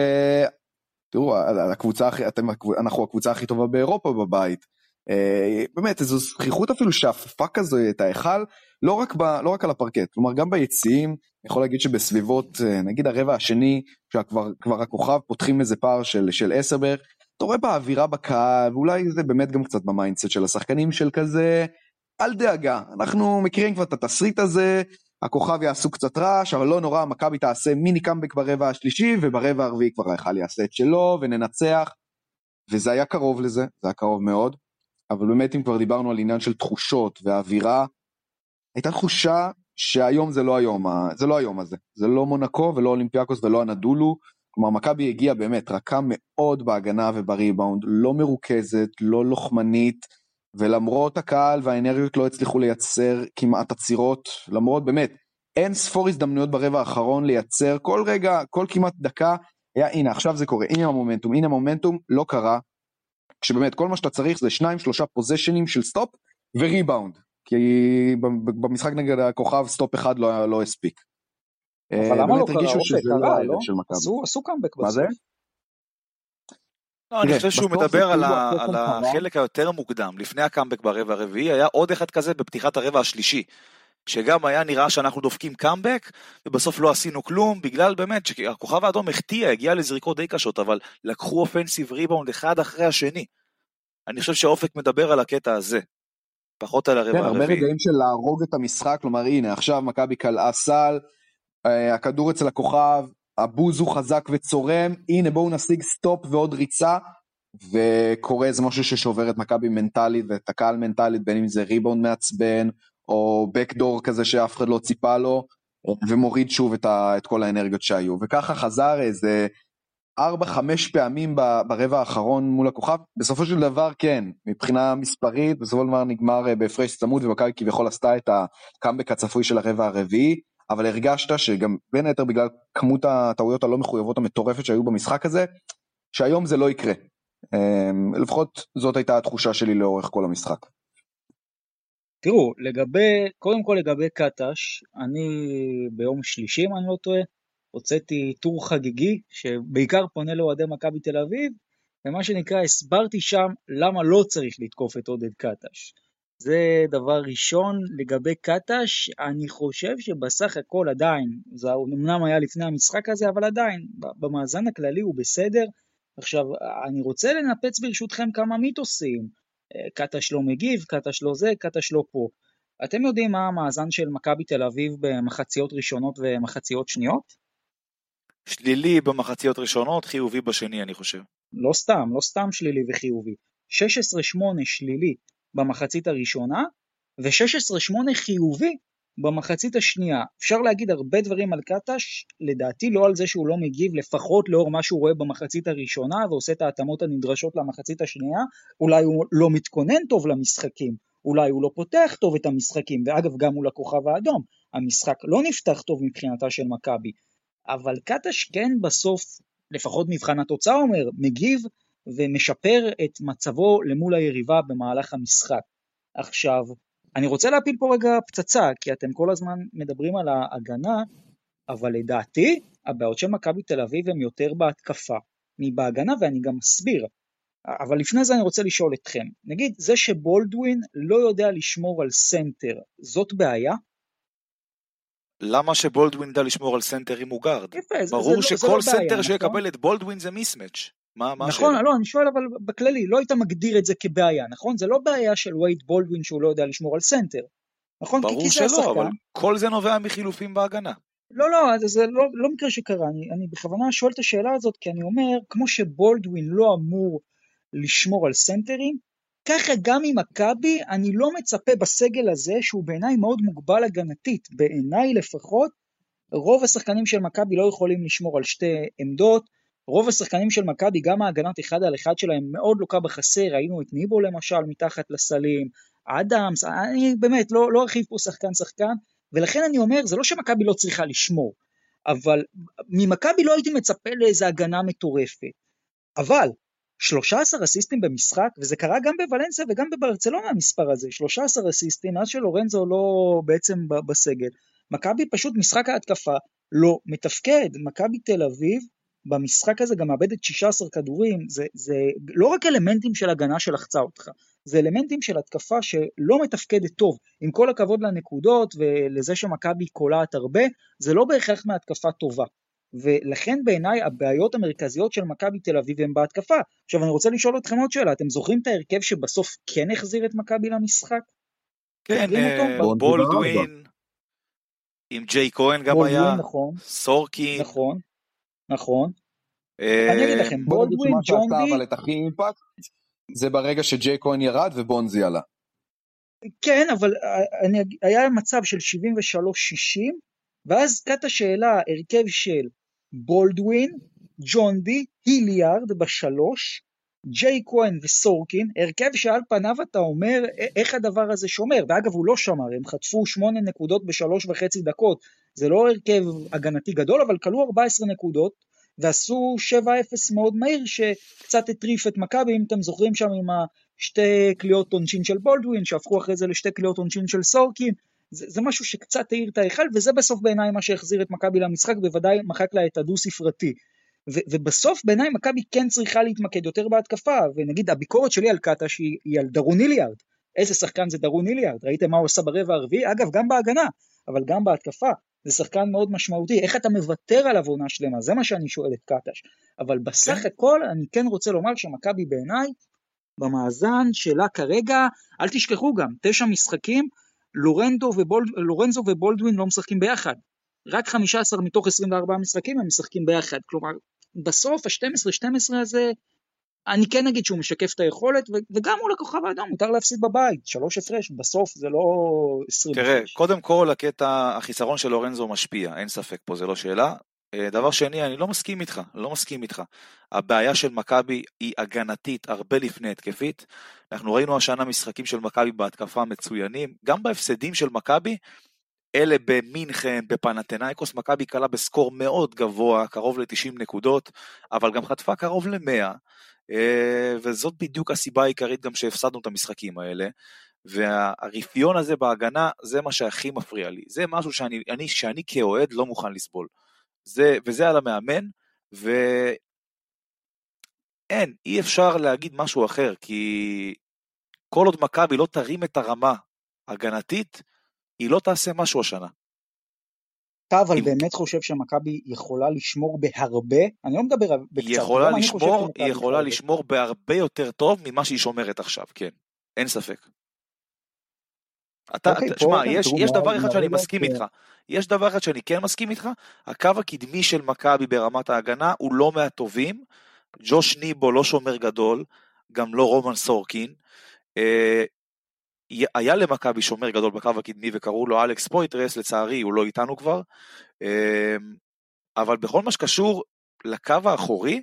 תראו, הקבוצה אתם, אנחנו הקבוצה הכי טובה באירופה בבית. אה, באמת איזו זכיחות אפילו שאפפה כזו את ההיכל, לא לא רק על הפרקט, כלומר גם ביציעים, אני יכול להגיד שבסביבות אה, נגיד הרבע השני, כשכבר הכוכב פותחים איזה פער של, של עשר בערך, אתה רואה באווירה בקהל, ואולי זה באמת גם קצת ב mindset של השחקנים של כזה, אל דאגה, אנחנו מכירים כבר את התסריט הזה, הכוכב יעשו קצת רעש, אבל לא נורא, מכבי תעשה מיני קאמבק ברבע השלישי, וברבע הרביעי כבר ההיכל יעשה את שלו, וננצח. וזה היה קרוב לזה, זה היה קרוב מאוד, אבל באמת אם כבר דיברנו על עניין של תחושות ואווירה, הייתה תחושה שהיום זה לא היום, זה לא היום הזה, זה לא מונקו ולא אולימפיאקוס ולא אנדולו, כלומר מכבי הגיעה באמת רכה מאוד בהגנה ובריבאונד, לא מרוכזת, לא לוחמנית, ולמרות הקהל והאנרגיות לא הצליחו לייצר כמעט עצירות, למרות באמת אין ספור הזדמנויות ברבע האחרון לייצר, כל רגע, כל כמעט דקה, היה הנה עכשיו זה קורה, הנה המומנטום, הנה המומנטום, לא קרה, כשבאמת כל מה שאתה צריך זה שניים שלושה possessionים של stop וריבאונד, כי במשחק נגד הכוכב stop אחד לא, לא הספיק. אבל למה לא קרה? אופק קרה, לא? עשו קאמבק בסוף. מה זה? לא, אני חושב שהוא מדבר על, על החלק היותר מוקדם, לפני הקאמבק ברבע הרביעי, היה עוד אחד כזה בפתיחת הרבע השלישי, שגם היה נראה שאנחנו דופקים קאמבק, ובסוף לא עשינו כלום, בגלל באמת שהכוכב האדום החטיא, הגיע לזריקות די קשות, אבל לקחו offensive rebound אחד אחרי השני. אני חושב שאופק מדבר על הקטע הזה, פחות על הרבע הרביעי. כן, הרבה רגעים של להרוג את המשחק, כלומר הנה עכשיו מכבי קלעה סל, אה, הכדור אצל הכוכב, הבוז הוא חזק וצורם, הנה בואו נשיג סטופ ועוד ריצה, וקורה איזה משהו ששובר את מכבי מנטלית ואת הקהל מנטלית, בין אם זה ריבאונד מעצבן, או backdoor כזה שאף אחד לא ציפה לו, ומוריד שוב את, ה, את כל האנרגיות שהיו. וככה חזר איזה ארבע, חמש פעמים ברבע האחרון מול הכוכב, בסופו של דבר כן, מבחינה מספרית, בסופו של דבר נגמר אה, בהפרש צמוד ומכבי כביכול עשתה את הקאמבק הצפוי של הרבע הרביעי, אבל הרגשת שגם בין היתר בגלל כמות הטעויות הלא מחויבות המטורפת שהיו במשחק הזה, שהיום זה לא יקרה. אמ, לפחות זאת הייתה התחושה שלי לאורך כל המשחק. תראו, לגבי, קודם כל לגבי קטש, אני ביום שלישי, אם אני לא טועה, הוצאתי טור חגיגי, שבעיקר פונה לאוהדי מכבי תל אביב, ומה שנקרא, הסברתי שם למה לא צריך לתקוף את עודד קטש. זה דבר ראשון. לגבי קטש, אני חושב שבסך הכל עדיין, זה אמנם היה לפני המשחק הזה, אבל עדיין, במאזן הכללי הוא בסדר. עכשיו, אני רוצה לנפץ ברשותכם כמה מיתוסים. קטש לא מגיב, קטש לא זה, קטש לא פה. אתם יודעים מה המאזן של מכבי תל אביב במחציות ראשונות ומחציות שניות? שלילי במחציות ראשונות, חיובי בשני, אני חושב. לא סתם, לא סתם שלילי וחיובי. 16-8 שלילי במחצית הראשונה, ו-16-8 חיובי במחצית השנייה. אפשר להגיד הרבה דברים על קטש, לדעתי לא על זה שהוא לא מגיב, לפחות לאור מה שהוא רואה במחצית הראשונה ועושה את ההתאמות הנדרשות למחצית השנייה, אולי הוא לא מתכונן טוב למשחקים, אולי הוא לא פותח טוב את המשחקים, ואגב גם מול הכוכב האדום, המשחק לא נפתח טוב מבחינתה של מכבי, אבל קטש כן בסוף, לפחות מבחן התוצאה אומר, מגיב ומשפר את מצבו למול היריבה במהלך המשחק. עכשיו, אני רוצה להפיל פה רגע פצצה, כי אתם כל הזמן מדברים על ההגנה, אבל לדעתי הבעיות של מכבי תל אביב הן יותר בהתקפה מבהגנה, ואני גם אסביר. אבל לפני זה אני רוצה לשאול אתכם, נגיד זה שבולדווין לא יודע לשמור על סנטר, זאת בעיה? למה שבולדווין ידע לשמור על סנטר אם הוא גארד? יפה, ברור זה, לא- שכל זה לא סנטר בעיה, שיקבל נכון? את בולדווין זה mismatch. מה, מה נכון, השאלה? לא, אני שואל אבל בכללי, לא היית מגדיר את זה כבעיה, נכון? זה לא בעיה של וייד בולדווין שהוא לא יודע לשמור על סנטר, נכון? ברור כי שלא, השחקן. אבל כל זה נובע מחילופים בהגנה. לא, לא, זה, זה לא, לא מקרה שקרה, אני, אני בכוונה שואל את השאלה הזאת, כי אני אומר, כמו שבולדווין לא אמור לשמור על סנטרים, ככה גם עם מכבי, אני לא מצפה בסגל הזה, שהוא בעיניי מאוד מוגבל הגנתית, בעיניי לפחות, רוב השחקנים של מכבי לא יכולים לשמור על שתי עמדות, רוב השחקנים של מכבי, גם ההגנת אחד על אחד שלהם מאוד לוקה בחסר, ראינו את ניבו למשל מתחת לסלים, אדמס, אני באמת לא, לא ארחיב פה שחקן שחקן, ולכן אני אומר, זה לא שמכבי לא צריכה לשמור, אבל ממכבי לא הייתי מצפה לאיזה הגנה מטורפת. אבל 13 אסיסטים במשחק, וזה קרה גם בוולנסיה וגם בברצלונה המספר הזה, 13 אסיסטים, מאז שלורנזו לא בעצם בסגל. מכבי פשוט משחק ההתקפה לא מתפקד, מכבי תל אביב במשחק הזה גם מאבדת 16 כדורים, זה, זה לא רק אלמנטים של הגנה שלחצה אותך, זה אלמנטים של התקפה שלא מתפקדת טוב. עם כל הכבוד לנקודות ולזה שמכבי קולעת הרבה, זה לא בהכרח מהתקפה טובה. ולכן בעיניי הבעיות המרכזיות של מכבי תל אביב הן בהתקפה. עכשיו אני רוצה לשאול אתכם עוד שאלה, אתם זוכרים את ההרכב שבסוף כן החזיר את מכבי למשחק? כן? אה, בולדווין, עם ג'יי כהן גם היה, נכון, סורקין, נכון, נכון. אה, אני אגיד לכם, בולדווין, ג'ונדי, אבל את הכי אימפקט, זה ברגע שג'יי כהן ירד ובונזי עלה. כן, אבל אה, אני, היה מצב של 73-60, ואז קטע שאלה, הרכב של בולדווין, ג'ון די, היליארד בשלוש, ג'יי כהן וסורקין, הרכב שעל פניו אתה אומר "א- איך הדבר הזה שומר, ואגב הוא לא שמר, הם חטפו שמונה נקודות בשלוש וחצי דקות, זה לא הרכב הגנתי גדול, אבל כלו 14 נקודות, ועשו 7-0 מאוד מהיר, שקצת הטריף את מכבי, אם אתם זוכרים שם עם השתי קליעות עונשין של בולדווין, שהפכו אחרי זה לשתי קליעות עונשין של סורקין, זה, זה משהו שקצת העיר את ההיכל, וזה בסוף בעיניי מה שהחזיר את מכבי למשחק, בוודאי מחק לה את הדו-ספרתי. ובסוף בעיניי מכבי כן צריכה להתמקד יותר בהתקפה, ונגיד הביקורת שלי על קטש היא, היא על דרון איליארד. איזה שחקן זה דרון איליארד, ראיתם מה הוא עשה ברבע הרביעי? אגב, גם בהגנה, אבל גם בהתקפה. זה שחקן מאוד משמעותי, איך אתה מוותר עליו עונה שלמה? זה מה שאני שואל את קטש. אבל בסך כן. הכל אני כן רוצה לומר שמכבי בעיניי, במאזן שלה כרגע, אל תשכחו גם, תשע משחקים, לורנדו ובולד, לורנזו ובולדווין לא משחקים ביחד. רק 15 מתוך 24 משחקים הם משחקים ביחד. כלומר, בסוף ה-12-12 הזה, אני כן אגיד שהוא משקף את היכולת, ו- וגם מול הכוכב האדום מותר להפסיד בבית, שלוש הפרש, בסוף זה לא 20 תראה, הפרש. קודם כל הקטע, החיסרון של לורנזו משפיע, אין ספק פה, זה לא שאלה. אה, דבר שני, אני לא מסכים איתך, לא מסכים איתך. הבעיה של מכבי היא הגנתית הרבה לפני התקפית. אנחנו ראינו השנה משחקים של מכבי בהתקפה מצוינים, גם בהפסדים של מכבי, אלה במינכן, בפנתנאיקוס, מכבי קלה בסקור מאוד גבוה, קרוב ל-90 נקודות, אבל גם חטפה קרוב ל-100, אה, וזאת בדיוק הסיבה העיקרית גם שהפסדנו את המשחקים האלה. והרפיון הזה בהגנה, זה מה שהכי מפריע לי. זה משהו שאני, אני, שאני כאוהד לא מוכן לסבול. זה, וזה על המאמן, ואין, אי אפשר להגיד משהו אחר, כי כל עוד מכבי לא תרים את הרמה הגנתית, היא לא תעשה משהו השנה. אתה אבל אם... באמת חושב שמכבי יכולה לשמור בהרבה? אני לא מדבר בקצת. היא יכולה לשמור, היא יכולה לשמור בהרבה יותר טוב ממה שהיא שומרת עכשיו, כן. אין ספק. אתה, אוקיי, תשמע, יש, יש דבר אחד שאני מסכים איתך. יש דבר אחד שאני כן מסכים איתך, הקו הקדמי של מכבי ברמת ההגנה הוא לא מהטובים. ג'וש ניבו לא שומר גדול, גם לא רומן סורקין. היה למכבי שומר גדול בקו הקדמי וקראו לו אלכס פויטרס, לצערי הוא לא איתנו כבר. אה, אבל בכל מה שקשור לקו האחורי,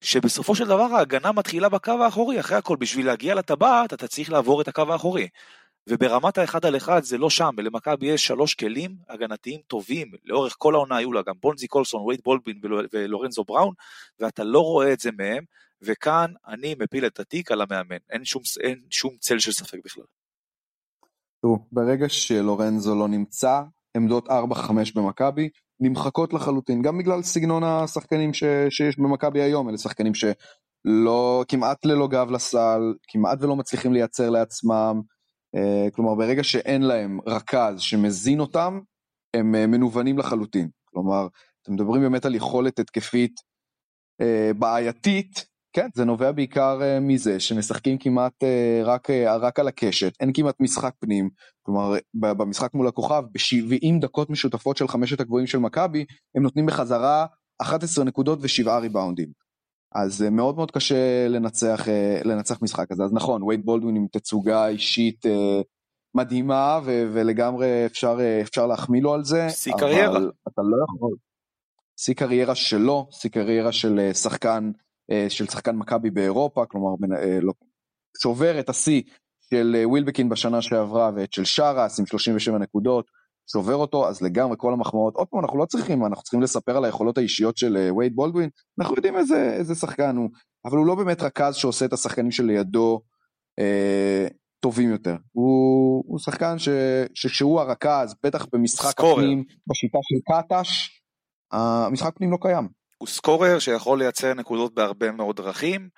שבסופו של דבר ההגנה מתחילה בקו האחורי, אחרי הכל בשביל להגיע לטבעת אתה צריך לעבור את הקו האחורי. וברמת האחד על אחד זה לא שם, למכבי יש שלוש כלים הגנתיים טובים, לאורך כל העונה היו לה גם בונזי קולסון, וייד בולבין ולורנזו בראון, ואתה לא רואה את זה מהם, וכאן אני מפיל את התיק על המאמן, אין שום, אין שום צל של ספק בכלל. תראו, ברגע שלורנזו לא נמצא, עמדות 4-5 במכבי נמחקות לחלוטין, גם בגלל סגנון השחקנים ש, שיש במכבי היום, אלה שחקנים שלא, כמעט ללא גב לסל, כמעט ולא מצליחים לייצר לעצמם, אה, כלומר ברגע שאין להם רכז שמזין אותם, הם אה, מנוונים לחלוטין. כלומר, אתם מדברים באמת על יכולת התקפית אה, בעייתית, כן, זה נובע בעיקר מזה שמשחקים כמעט רק, רק על הקשת, אין כמעט משחק פנים, כלומר במשחק מול הכוכב, ב-70 דקות משותפות של חמשת הגבוהים של מכבי, הם נותנים בחזרה 11 נקודות ושבעה ריבאונדים. אז מאוד מאוד קשה לנצח, לנצח משחק הזה. אז נכון, וייד בולדווין עם תצוגה אישית מדהימה, ו- ולגמרי אפשר, אפשר להחמיא לו על זה. שיא קריירה. אבל אתה לא יכול. שיא קריירה שלו, שיא קריירה של שחקן, של שחקן מכבי באירופה, כלומר לא, שובר את השיא של ווילבקין בשנה שעברה ואת של שרס עם 37 נקודות. שובר אותו, אז לגמרי כל המחמאות, עוד פעם, אנחנו לא צריכים, אנחנו צריכים לספר על היכולות האישיות של אה, וייד בולדווין, אנחנו יודעים איזה, איזה שחקן הוא, אבל הוא לא באמת רכז שעושה את השחקנים שלידו אה, טובים יותר. הוא, הוא שחקן ש, שכשהוא הרכז, בטח במשחק סקורר. הפנים, בשיטה של קטש, המשחק פנים לא קיים. הוא סקורר שיכול לייצר נקודות בהרבה מאוד דרכים,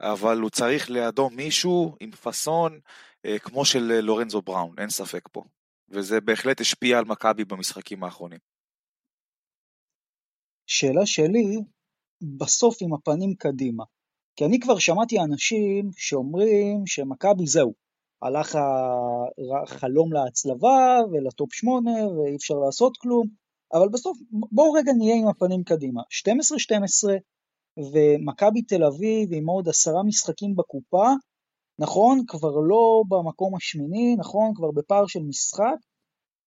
אבל הוא צריך לידו מישהו עם פאסון אה, כמו של אה, לורנזו בראון, אין ספק פה. וזה בהחלט השפיע על מכבי במשחקים האחרונים. שאלה שלי, בסוף עם הפנים קדימה. כי אני כבר שמעתי אנשים שאומרים שמכבי זהו, הלך החלום להצלבה ולטופ 8 ואי אפשר לעשות כלום, אבל בסוף בואו רגע נהיה עם הפנים קדימה. 12-12 ומכבי תל אביב עם עוד עשרה משחקים בקופה, נכון, כבר לא במקום השמיני, נכון, כבר בפער של משחק,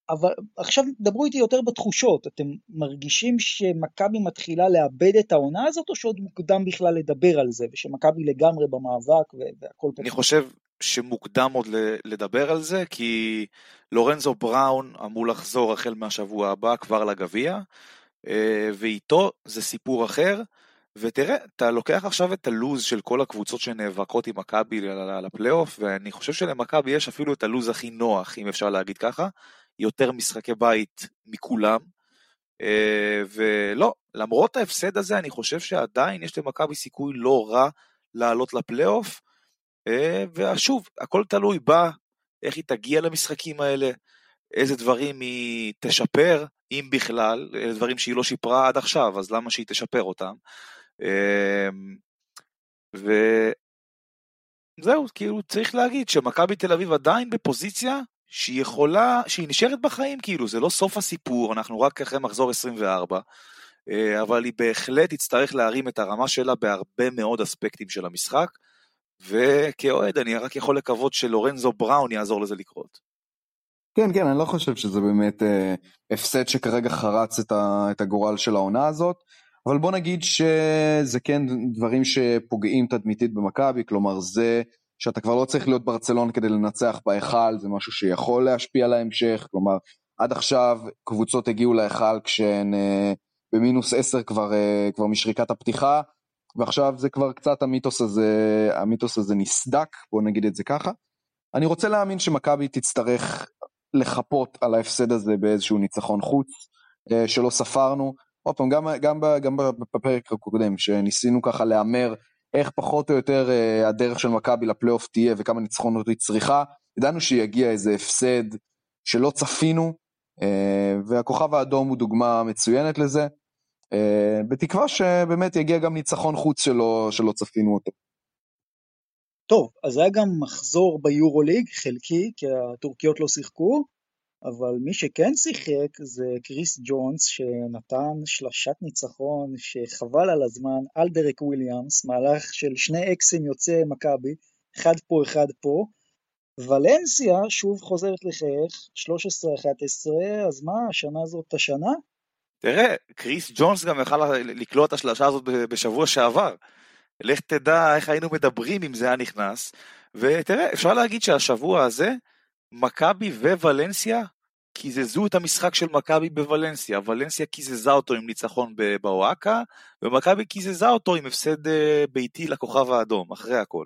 אבל עכשיו דברו איתי יותר בתחושות, אתם מרגישים שמכבי מתחילה לאבד את העונה הזאת, או שעוד מוקדם בכלל לדבר על זה, ושמכבי לגמרי במאבק והכל טוב? אני חושב שמוקדם עוד לדבר על זה, כי לורנזו בראון אמור לחזור החל מהשבוע הבא כבר לגביע, אה, ואיתו זה סיפור אחר. ותראה, אתה לוקח עכשיו את הלוז של כל הקבוצות שנאבקות עם מכבי לפלייאוף, ואני חושב שלמכבי יש אפילו את הלוז הכי נוח, אם אפשר להגיד ככה, יותר משחקי בית מכולם. אה, ולא, למרות ההפסד הזה, אני חושב שעדיין יש למכבי סיכוי לא רע לעלות לפלייאוף, ושוב, הכל תלוי בה, איך היא תגיע למשחקים האלה, איזה דברים היא תשפר, אם בכלל, אלה דברים שהיא לא שיפרה עד עכשיו, אז למה שהיא תשפר אותם? אמ, וזהו, כאילו צריך להגיד שמכבי תל אביב עדיין בפוזיציה שהיא יכולה, שהיא נשארת בחיים, כאילו, זה לא סוף הסיפור, אנחנו רק אחרי מחזור 24, אה, אבל היא בהחלט תצטרך להרים את הרמה שלה בהרבה מאוד אספקטים של המשחק, וכאוהד אני רק יכול לקוות שלורנזו בראון יעזור לזה לקרות. כן, כן, אני לא חושב שזה באמת אה, הפסד שכרגע חרץ את, ה, את הגורל של העונה הזאת, אבל בוא נגיד שזה כן דברים שפוגעים תדמיתית במכבי, כלומר זה שאתה כבר לא צריך להיות ברצלון כדי לנצח בהיכל, זה משהו שיכול להשפיע על ההמשך, כלומר עד עכשיו קבוצות הגיעו להיכל כשהן אה, במינוס 10 כבר, אה, כבר משריקת הפתיחה, ועכשיו זה כבר קצת המיתוס הזה, המיתוס הזה נסדק, בוא נגיד את זה ככה. אני רוצה להאמין שמכבי תצטרך לחפות על ההפסד הזה באיזשהו ניצחון חוץ אה, שלא ספרנו. עוד פעם, גם, גם, גם בפרק הקודם, שניסינו ככה להמר איך פחות או יותר אה, הדרך של מכבי לפלייאוף תהיה וכמה ניצחונות היא צריכה, ידענו שיגיע איזה הפסד שלא צפינו, אה, והכוכב האדום הוא דוגמה מצוינת לזה, בתקווה שבאמת יגיע גם ניצחון חוץ שלא, שלא צפינו אותו. טוב, אז היה גם מחזור ביורוליג, חלקי, כי הטורקיות לא שיחקו, אבל מי שכן שיחק זה קריס ג'ונס, שנתן שלשת ניצחון שחבל על הזמן על דרק וויליאמס, מהלך של שני אקסים יוצאי מכבי, אחד פה אחד פה. ולנסיה שוב חוזרת לחייך, 13-11, אז מה, השנה זאת השנה? תראה, קריס ג'ונס גם יכל לקלוע את השלושה הזאת בשבוע שעבר. לך תדע איך היינו מדברים אם זה היה נכנס. ותראה, אפשר להגיד שהשבוע הזה, מכבי וולנסיה קיזזו את המשחק של מכבי בוולנסיה. ולנסיה קיזזה אותו עם ניצחון באוהקה, ומכבי קיזזה אותו עם הפסד אה, ביתי לכוכב האדום, אחרי הכל.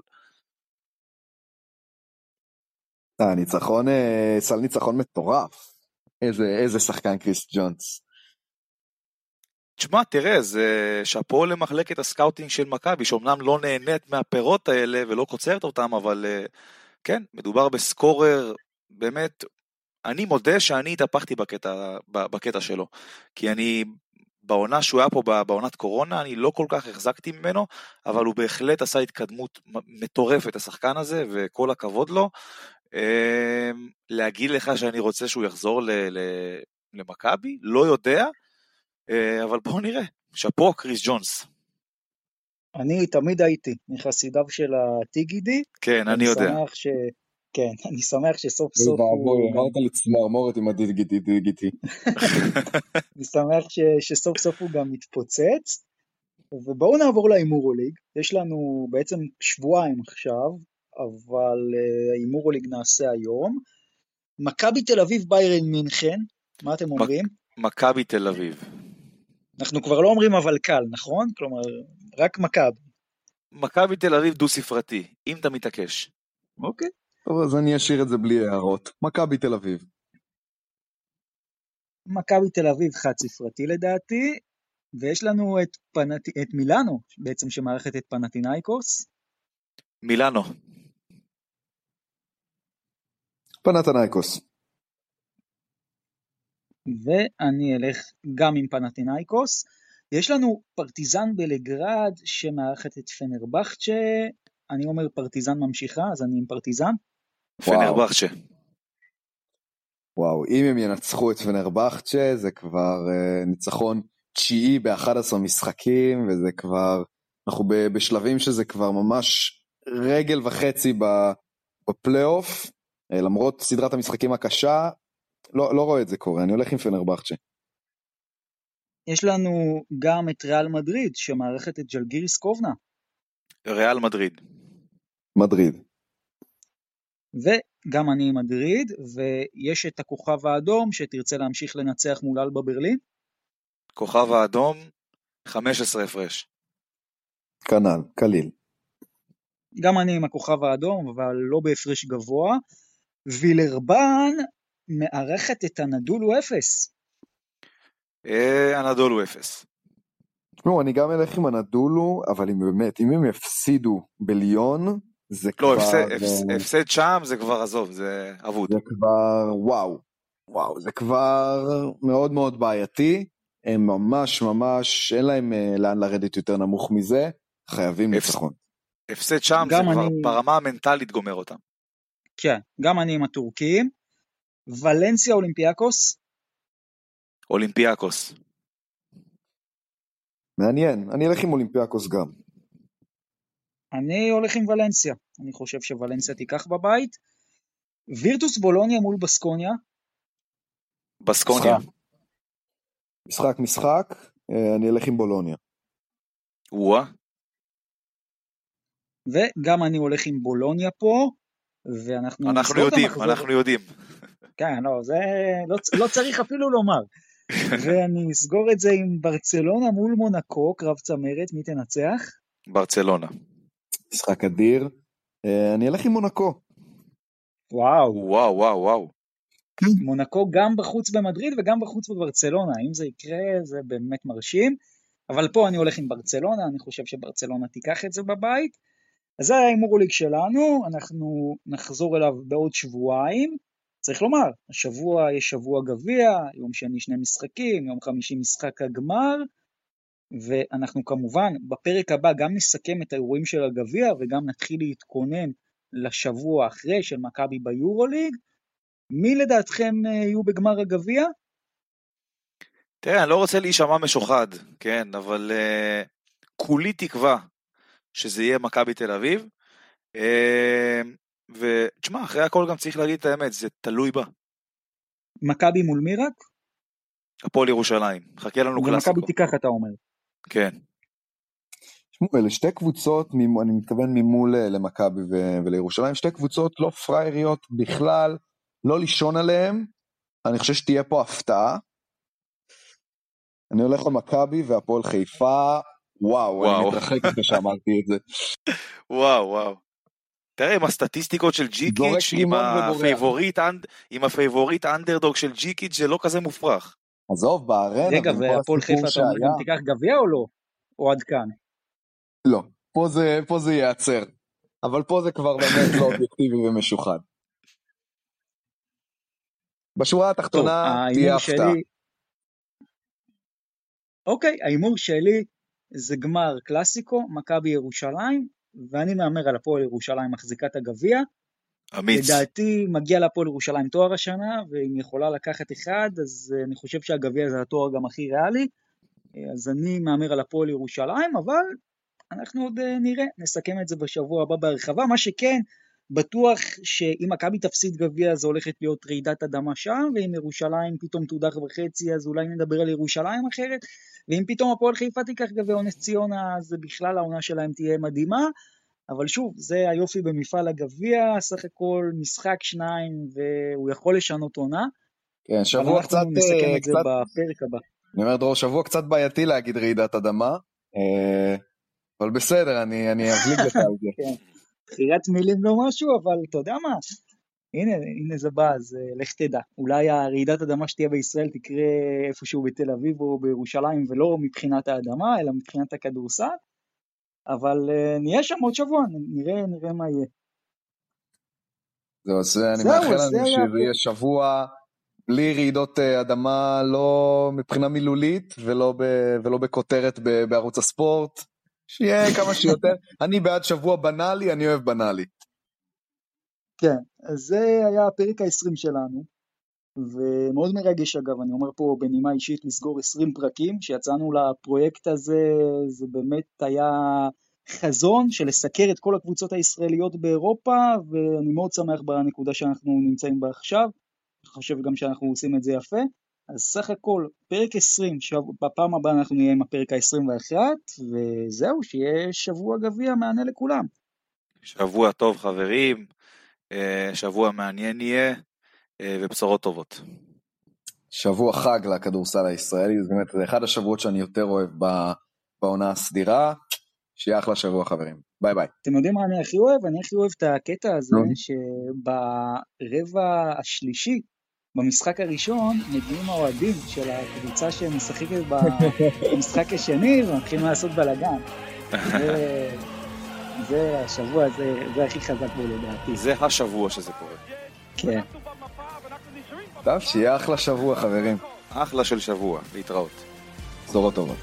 אה, ניצחון, אה, סל ניצחון מטורף. איזה, איזה שחקן קריס ג'ונס. תשמע, תראה, זה שאפו למחלקת ה scouting של מכבי, שאומנם לא נהנית מהפירות האלה ולא קוצרת אותם, אבל אה, כן, מדובר ב scorer, באמת, אני מודה שאני התהפכתי בקטע, בקטע שלו. כי אני, בעונה שהוא היה פה, בעונת קורונה, אני לא כל כך החזקתי ממנו, אבל הוא בהחלט עשה התקדמות מטורפת, השחקן הזה, וכל הכבוד לו. אמ, להגיד לך שאני רוצה שהוא יחזור למכבי? לא יודע. אה, אבל בואו נראה, שאפו קריס ג'ונס. אני תמיד הייתי מחסידיו של הטיגידי. כן, אני יודע. שמח ש... כן, אני שמח שסוף סוף הוא... אמרת לי צמרמורת עם הדיגיטי. אני שמח שסוף סוף הוא גם מתפוצץ. ובואו נעבור להימורוליג, יש לנו בעצם שבועיים עכשיו, אבל אה, ההימורוליג נעשה היום. מכבי תל אביב ביירן מינכן, מה אתם אומרים? מכבי תל אביב. אנחנו כבר לא אומרים אבל קל, נכון? כלומר, רק מכבי. מכבי תל אביב דו-ספרתי, אם אתה מתעקש. אוקיי. טוב, אז אני אשאיר את זה בלי הערות. מכבי תל אביב. מכבי תל אביב חד-ספרתי לדעתי, ויש לנו את, פנט... את מילאנו, בעצם שמערכת את פנטינאיקוס. מילאנו. פנתנייקוס. ואני אלך גם עם פנטינאיקוס. יש לנו פרטיזן בלגרד שמארחת את פנרבכצ'ה, אני אומר פרטיזן ממשיכה, אז אני עם פרטיזן. פנרבכצ'ה. וואו, אם הם ינצחו את פנרבכצ'ה זה כבר uh, ניצחון תשיעי ב-11 משחקים, וזה כבר, אנחנו בשלבים שזה כבר ממש רגל וחצי בפלייאוף, אה, למרות סדרת המשחקים הקשה, לא, לא רואה את זה קורה, אני הולך עם פנרבכצ'ה. יש לנו גם את ריאל מדריד, שמארחת את ג'לגיריס קובנה. ריאל מדריד. מדריד. וגם אני עם מדריד, ויש את הכוכב האדום שתרצה להמשיך לנצח מול אלבה ברלין. כוכב האדום, 15 הפרש. כנ"ל, קליל. גם אני עם הכוכב האדום, אבל לא בהפרש גבוה. וילרבן מארחת את הנדולו אפס. אה, הנדולו אפס. תשמעו, אני גם אלך עם הנדולו, אבל אם באמת, אם הם יפסידו בליון, זה לא, כבר... לא, הפסד, הפסד, הפסד שם זה כבר עזוב, זה אבוד. זה כבר, וואו, וואו, זה כבר מאוד מאוד בעייתי. הם ממש ממש, אין להם אה, לאן לרדת יותר נמוך מזה, חייבים ניצחון. הפסד שם זה כבר. ברמה המנטלית גומר אותם. כן, גם אני עם הטורקים. ולנסיה אולימפיאקוס? אולימפיאקוס. מעניין, אני אלך עם אולימפיאקוס גם. אני הולך עם ולנסיה, אני חושב שוולנסיה תיקח בבית. וירטוס בולוניה מול בסקוניה? בסקוניה. משחק משחק, אה, אני אלך עם בולוניה. וואה. וגם אני הולך עם בולוניה פה, ואנחנו... אנחנו יודעים, המחזור. אנחנו יודעים. כן, לא, זה לא, לא צריך אפילו לומר. ואני אסגור את זה עם ברצלונה מול מונקו, קרב צמרת, מי תנצח? ברצלונה. משחק אדיר. אה, אני אלך עם מונקו. וואו, וואו, וואו, וואו. מונקו גם בחוץ במדריד וגם בחוץ בברצלונה, אם זה יקרה זה באמת מרשים. אבל פה אני הולך עם ברצלונה, אני חושב שברצלונה תיקח את זה בבית. אז זה ההימור ליג שלנו, אנחנו נחזור אליו בעוד שבועיים. צריך לומר, השבוע יש שבוע גביע, יום שני שני משחקים, יום חמישי משחק הגמר, ואנחנו כמובן בפרק הבא גם נסכם את האירועים של הגביע וגם נתחיל להתכונן לשבוע אחרי של מכבי ביורוליג. מי לדעתכם אה, יהיו בגמר הגביע? תראה, אני לא רוצה להישמע משוחד, כן, אבל uh, כולי תקווה שזה יהיה מכבי תל אביב. Uh, ותשמע, אחרי הכל גם צריך להגיד את האמת, זה תלוי בה. מכבי מול מי רק? הפועל ירושלים, חכה לנו ומכבי קלאסיקו. תיקח אתה אומר. כן. תשמעו, אלה שתי קבוצות, ממ- אני מתכוון ממול אה, למכבי ולירושלים, שתי קבוצות לא פראייריות בכלל, לא לישון עליהן. אני חושב שתהיה פה הפתעה. אני הולך למכבי והפועל חיפה, וואו, וואו. אני מתרחק אחרי שאמרתי את זה. וואו, וואו. תראה, עם הסטטיסטיקות של ג'יקיץ', עם. ה favorite, und- עם ה favorite underdog של ג'יקיץ', זה לא כזה מופרך. עזוב, בארנה, רגע, והפועל חיפה אתה אומר תיקח גביע או לא? או עד כאן? לא, פה זה, פה זה ייעצר. אבל פה זה כבר באמת לא אובייקטיבי ומשוחד. בשורה התחתונה תהיה הפתעה. אוקיי, ההימור שלי זה גמר קלאסיקו, מכבי ירושלים, ואני מהמר על הפועל ירושלים מחזיקה את הגביע. אמיץ. לדעתי מגיע להפועל ירושלים תואר השנה, ואם יכולה לקחת אחד, אז אה, אני חושב שהגביע זה התואר גם הכי ריאלי. אה, אז אני מהמר על הפועל ירושלים, אבל אנחנו עוד אה, נראה, נסכם את זה בשבוע הבא בהרחבה. מה שכן, בטוח שאם מכבי תפסיד גביע זה הולכת להיות רעידת אדמה שם, ואם ירושלים פתאום תודח בחצי אז אולי נדבר על ירושלים אחרת, ואם פתאום הפועל חיפה תיקח גביע או נס ציונה אז בכלל העונה שלהם תהיה מדהימה. אבל שוב, זה היופי במפעל הגביע, סך הכל משחק שניים והוא יכול לשנות עונה. כן, שבוע קצת, אנחנו נסכם אה, את זה קצת, בפרק הבא. אני אומר דרור, שבוע קצת בעייתי להגיד רעידת אדמה, אה, אבל בסדר, אני, אני אבליג לך על זה. בחירת מילים לא משהו, אבל אתה יודע מה? הנה, הנה זה בא, אז אה, לך תדע. אולי הרעידת אדמה שתהיה בישראל תקרה איפשהו בתל אביב או בירושלים, ולא מבחינת האדמה, אלא מבחינת הכדורסל. אבל אה, נהיה שם עוד שבוע, נראה, נראה מה יהיה. זהו, אז אני מאחל לנו היה שזה יהיה שבוע בלי רעידות אה, אדמה, לא מבחינה מילולית ולא, ב, ולא בכותרת ב, בערוץ הספורט. שיהיה כמה שיותר. אני בעד שבוע בנאלי, אני אוהב בנאלי. כן, אז זה היה הפרק ה-20 שלנו, ומאוד מרגש אגב, אני אומר פה בנימה אישית לסגור 20 פרקים, שיצאנו לפרויקט הזה, זה באמת היה חזון של לסקר את כל הקבוצות הישראליות באירופה, ואני מאוד שמח בנקודה שאנחנו נמצאים בה עכשיו, אני חושב גם שאנחנו עושים את זה יפה. אז סך הכל, פרק 20, שב... בפעם הבאה אנחנו נהיה עם הפרק ה-21, וזהו, שיהיה שבוע גביע מהנה לכולם. שבוע טוב חברים, אה, שבוע מעניין יהיה, אה, ובשורות טובות. שבוע חג לכדורסל הישראלי, זה באמת זה אחד השבועות שאני יותר אוהב בעונה הסדירה. שיהיה אחלה שבוע חברים. ביי ביי. אתם יודעים מה אני הכי אוהב? אני הכי אוהב את הקטע הזה. שברבע השלישי, במשחק הראשון, מגיעים האוהדים של הקבוצה שמשחקת במשחק השני ומתחילים לעשות בלאגן. זה, זה השבוע, זה, זה הכי חזק בו לדעתי. זה השבוע שזה קורה. כן. טוב, שיהיה אחלה שבוע חברים. אחלה של שבוע, להתראות. בשורות טובות.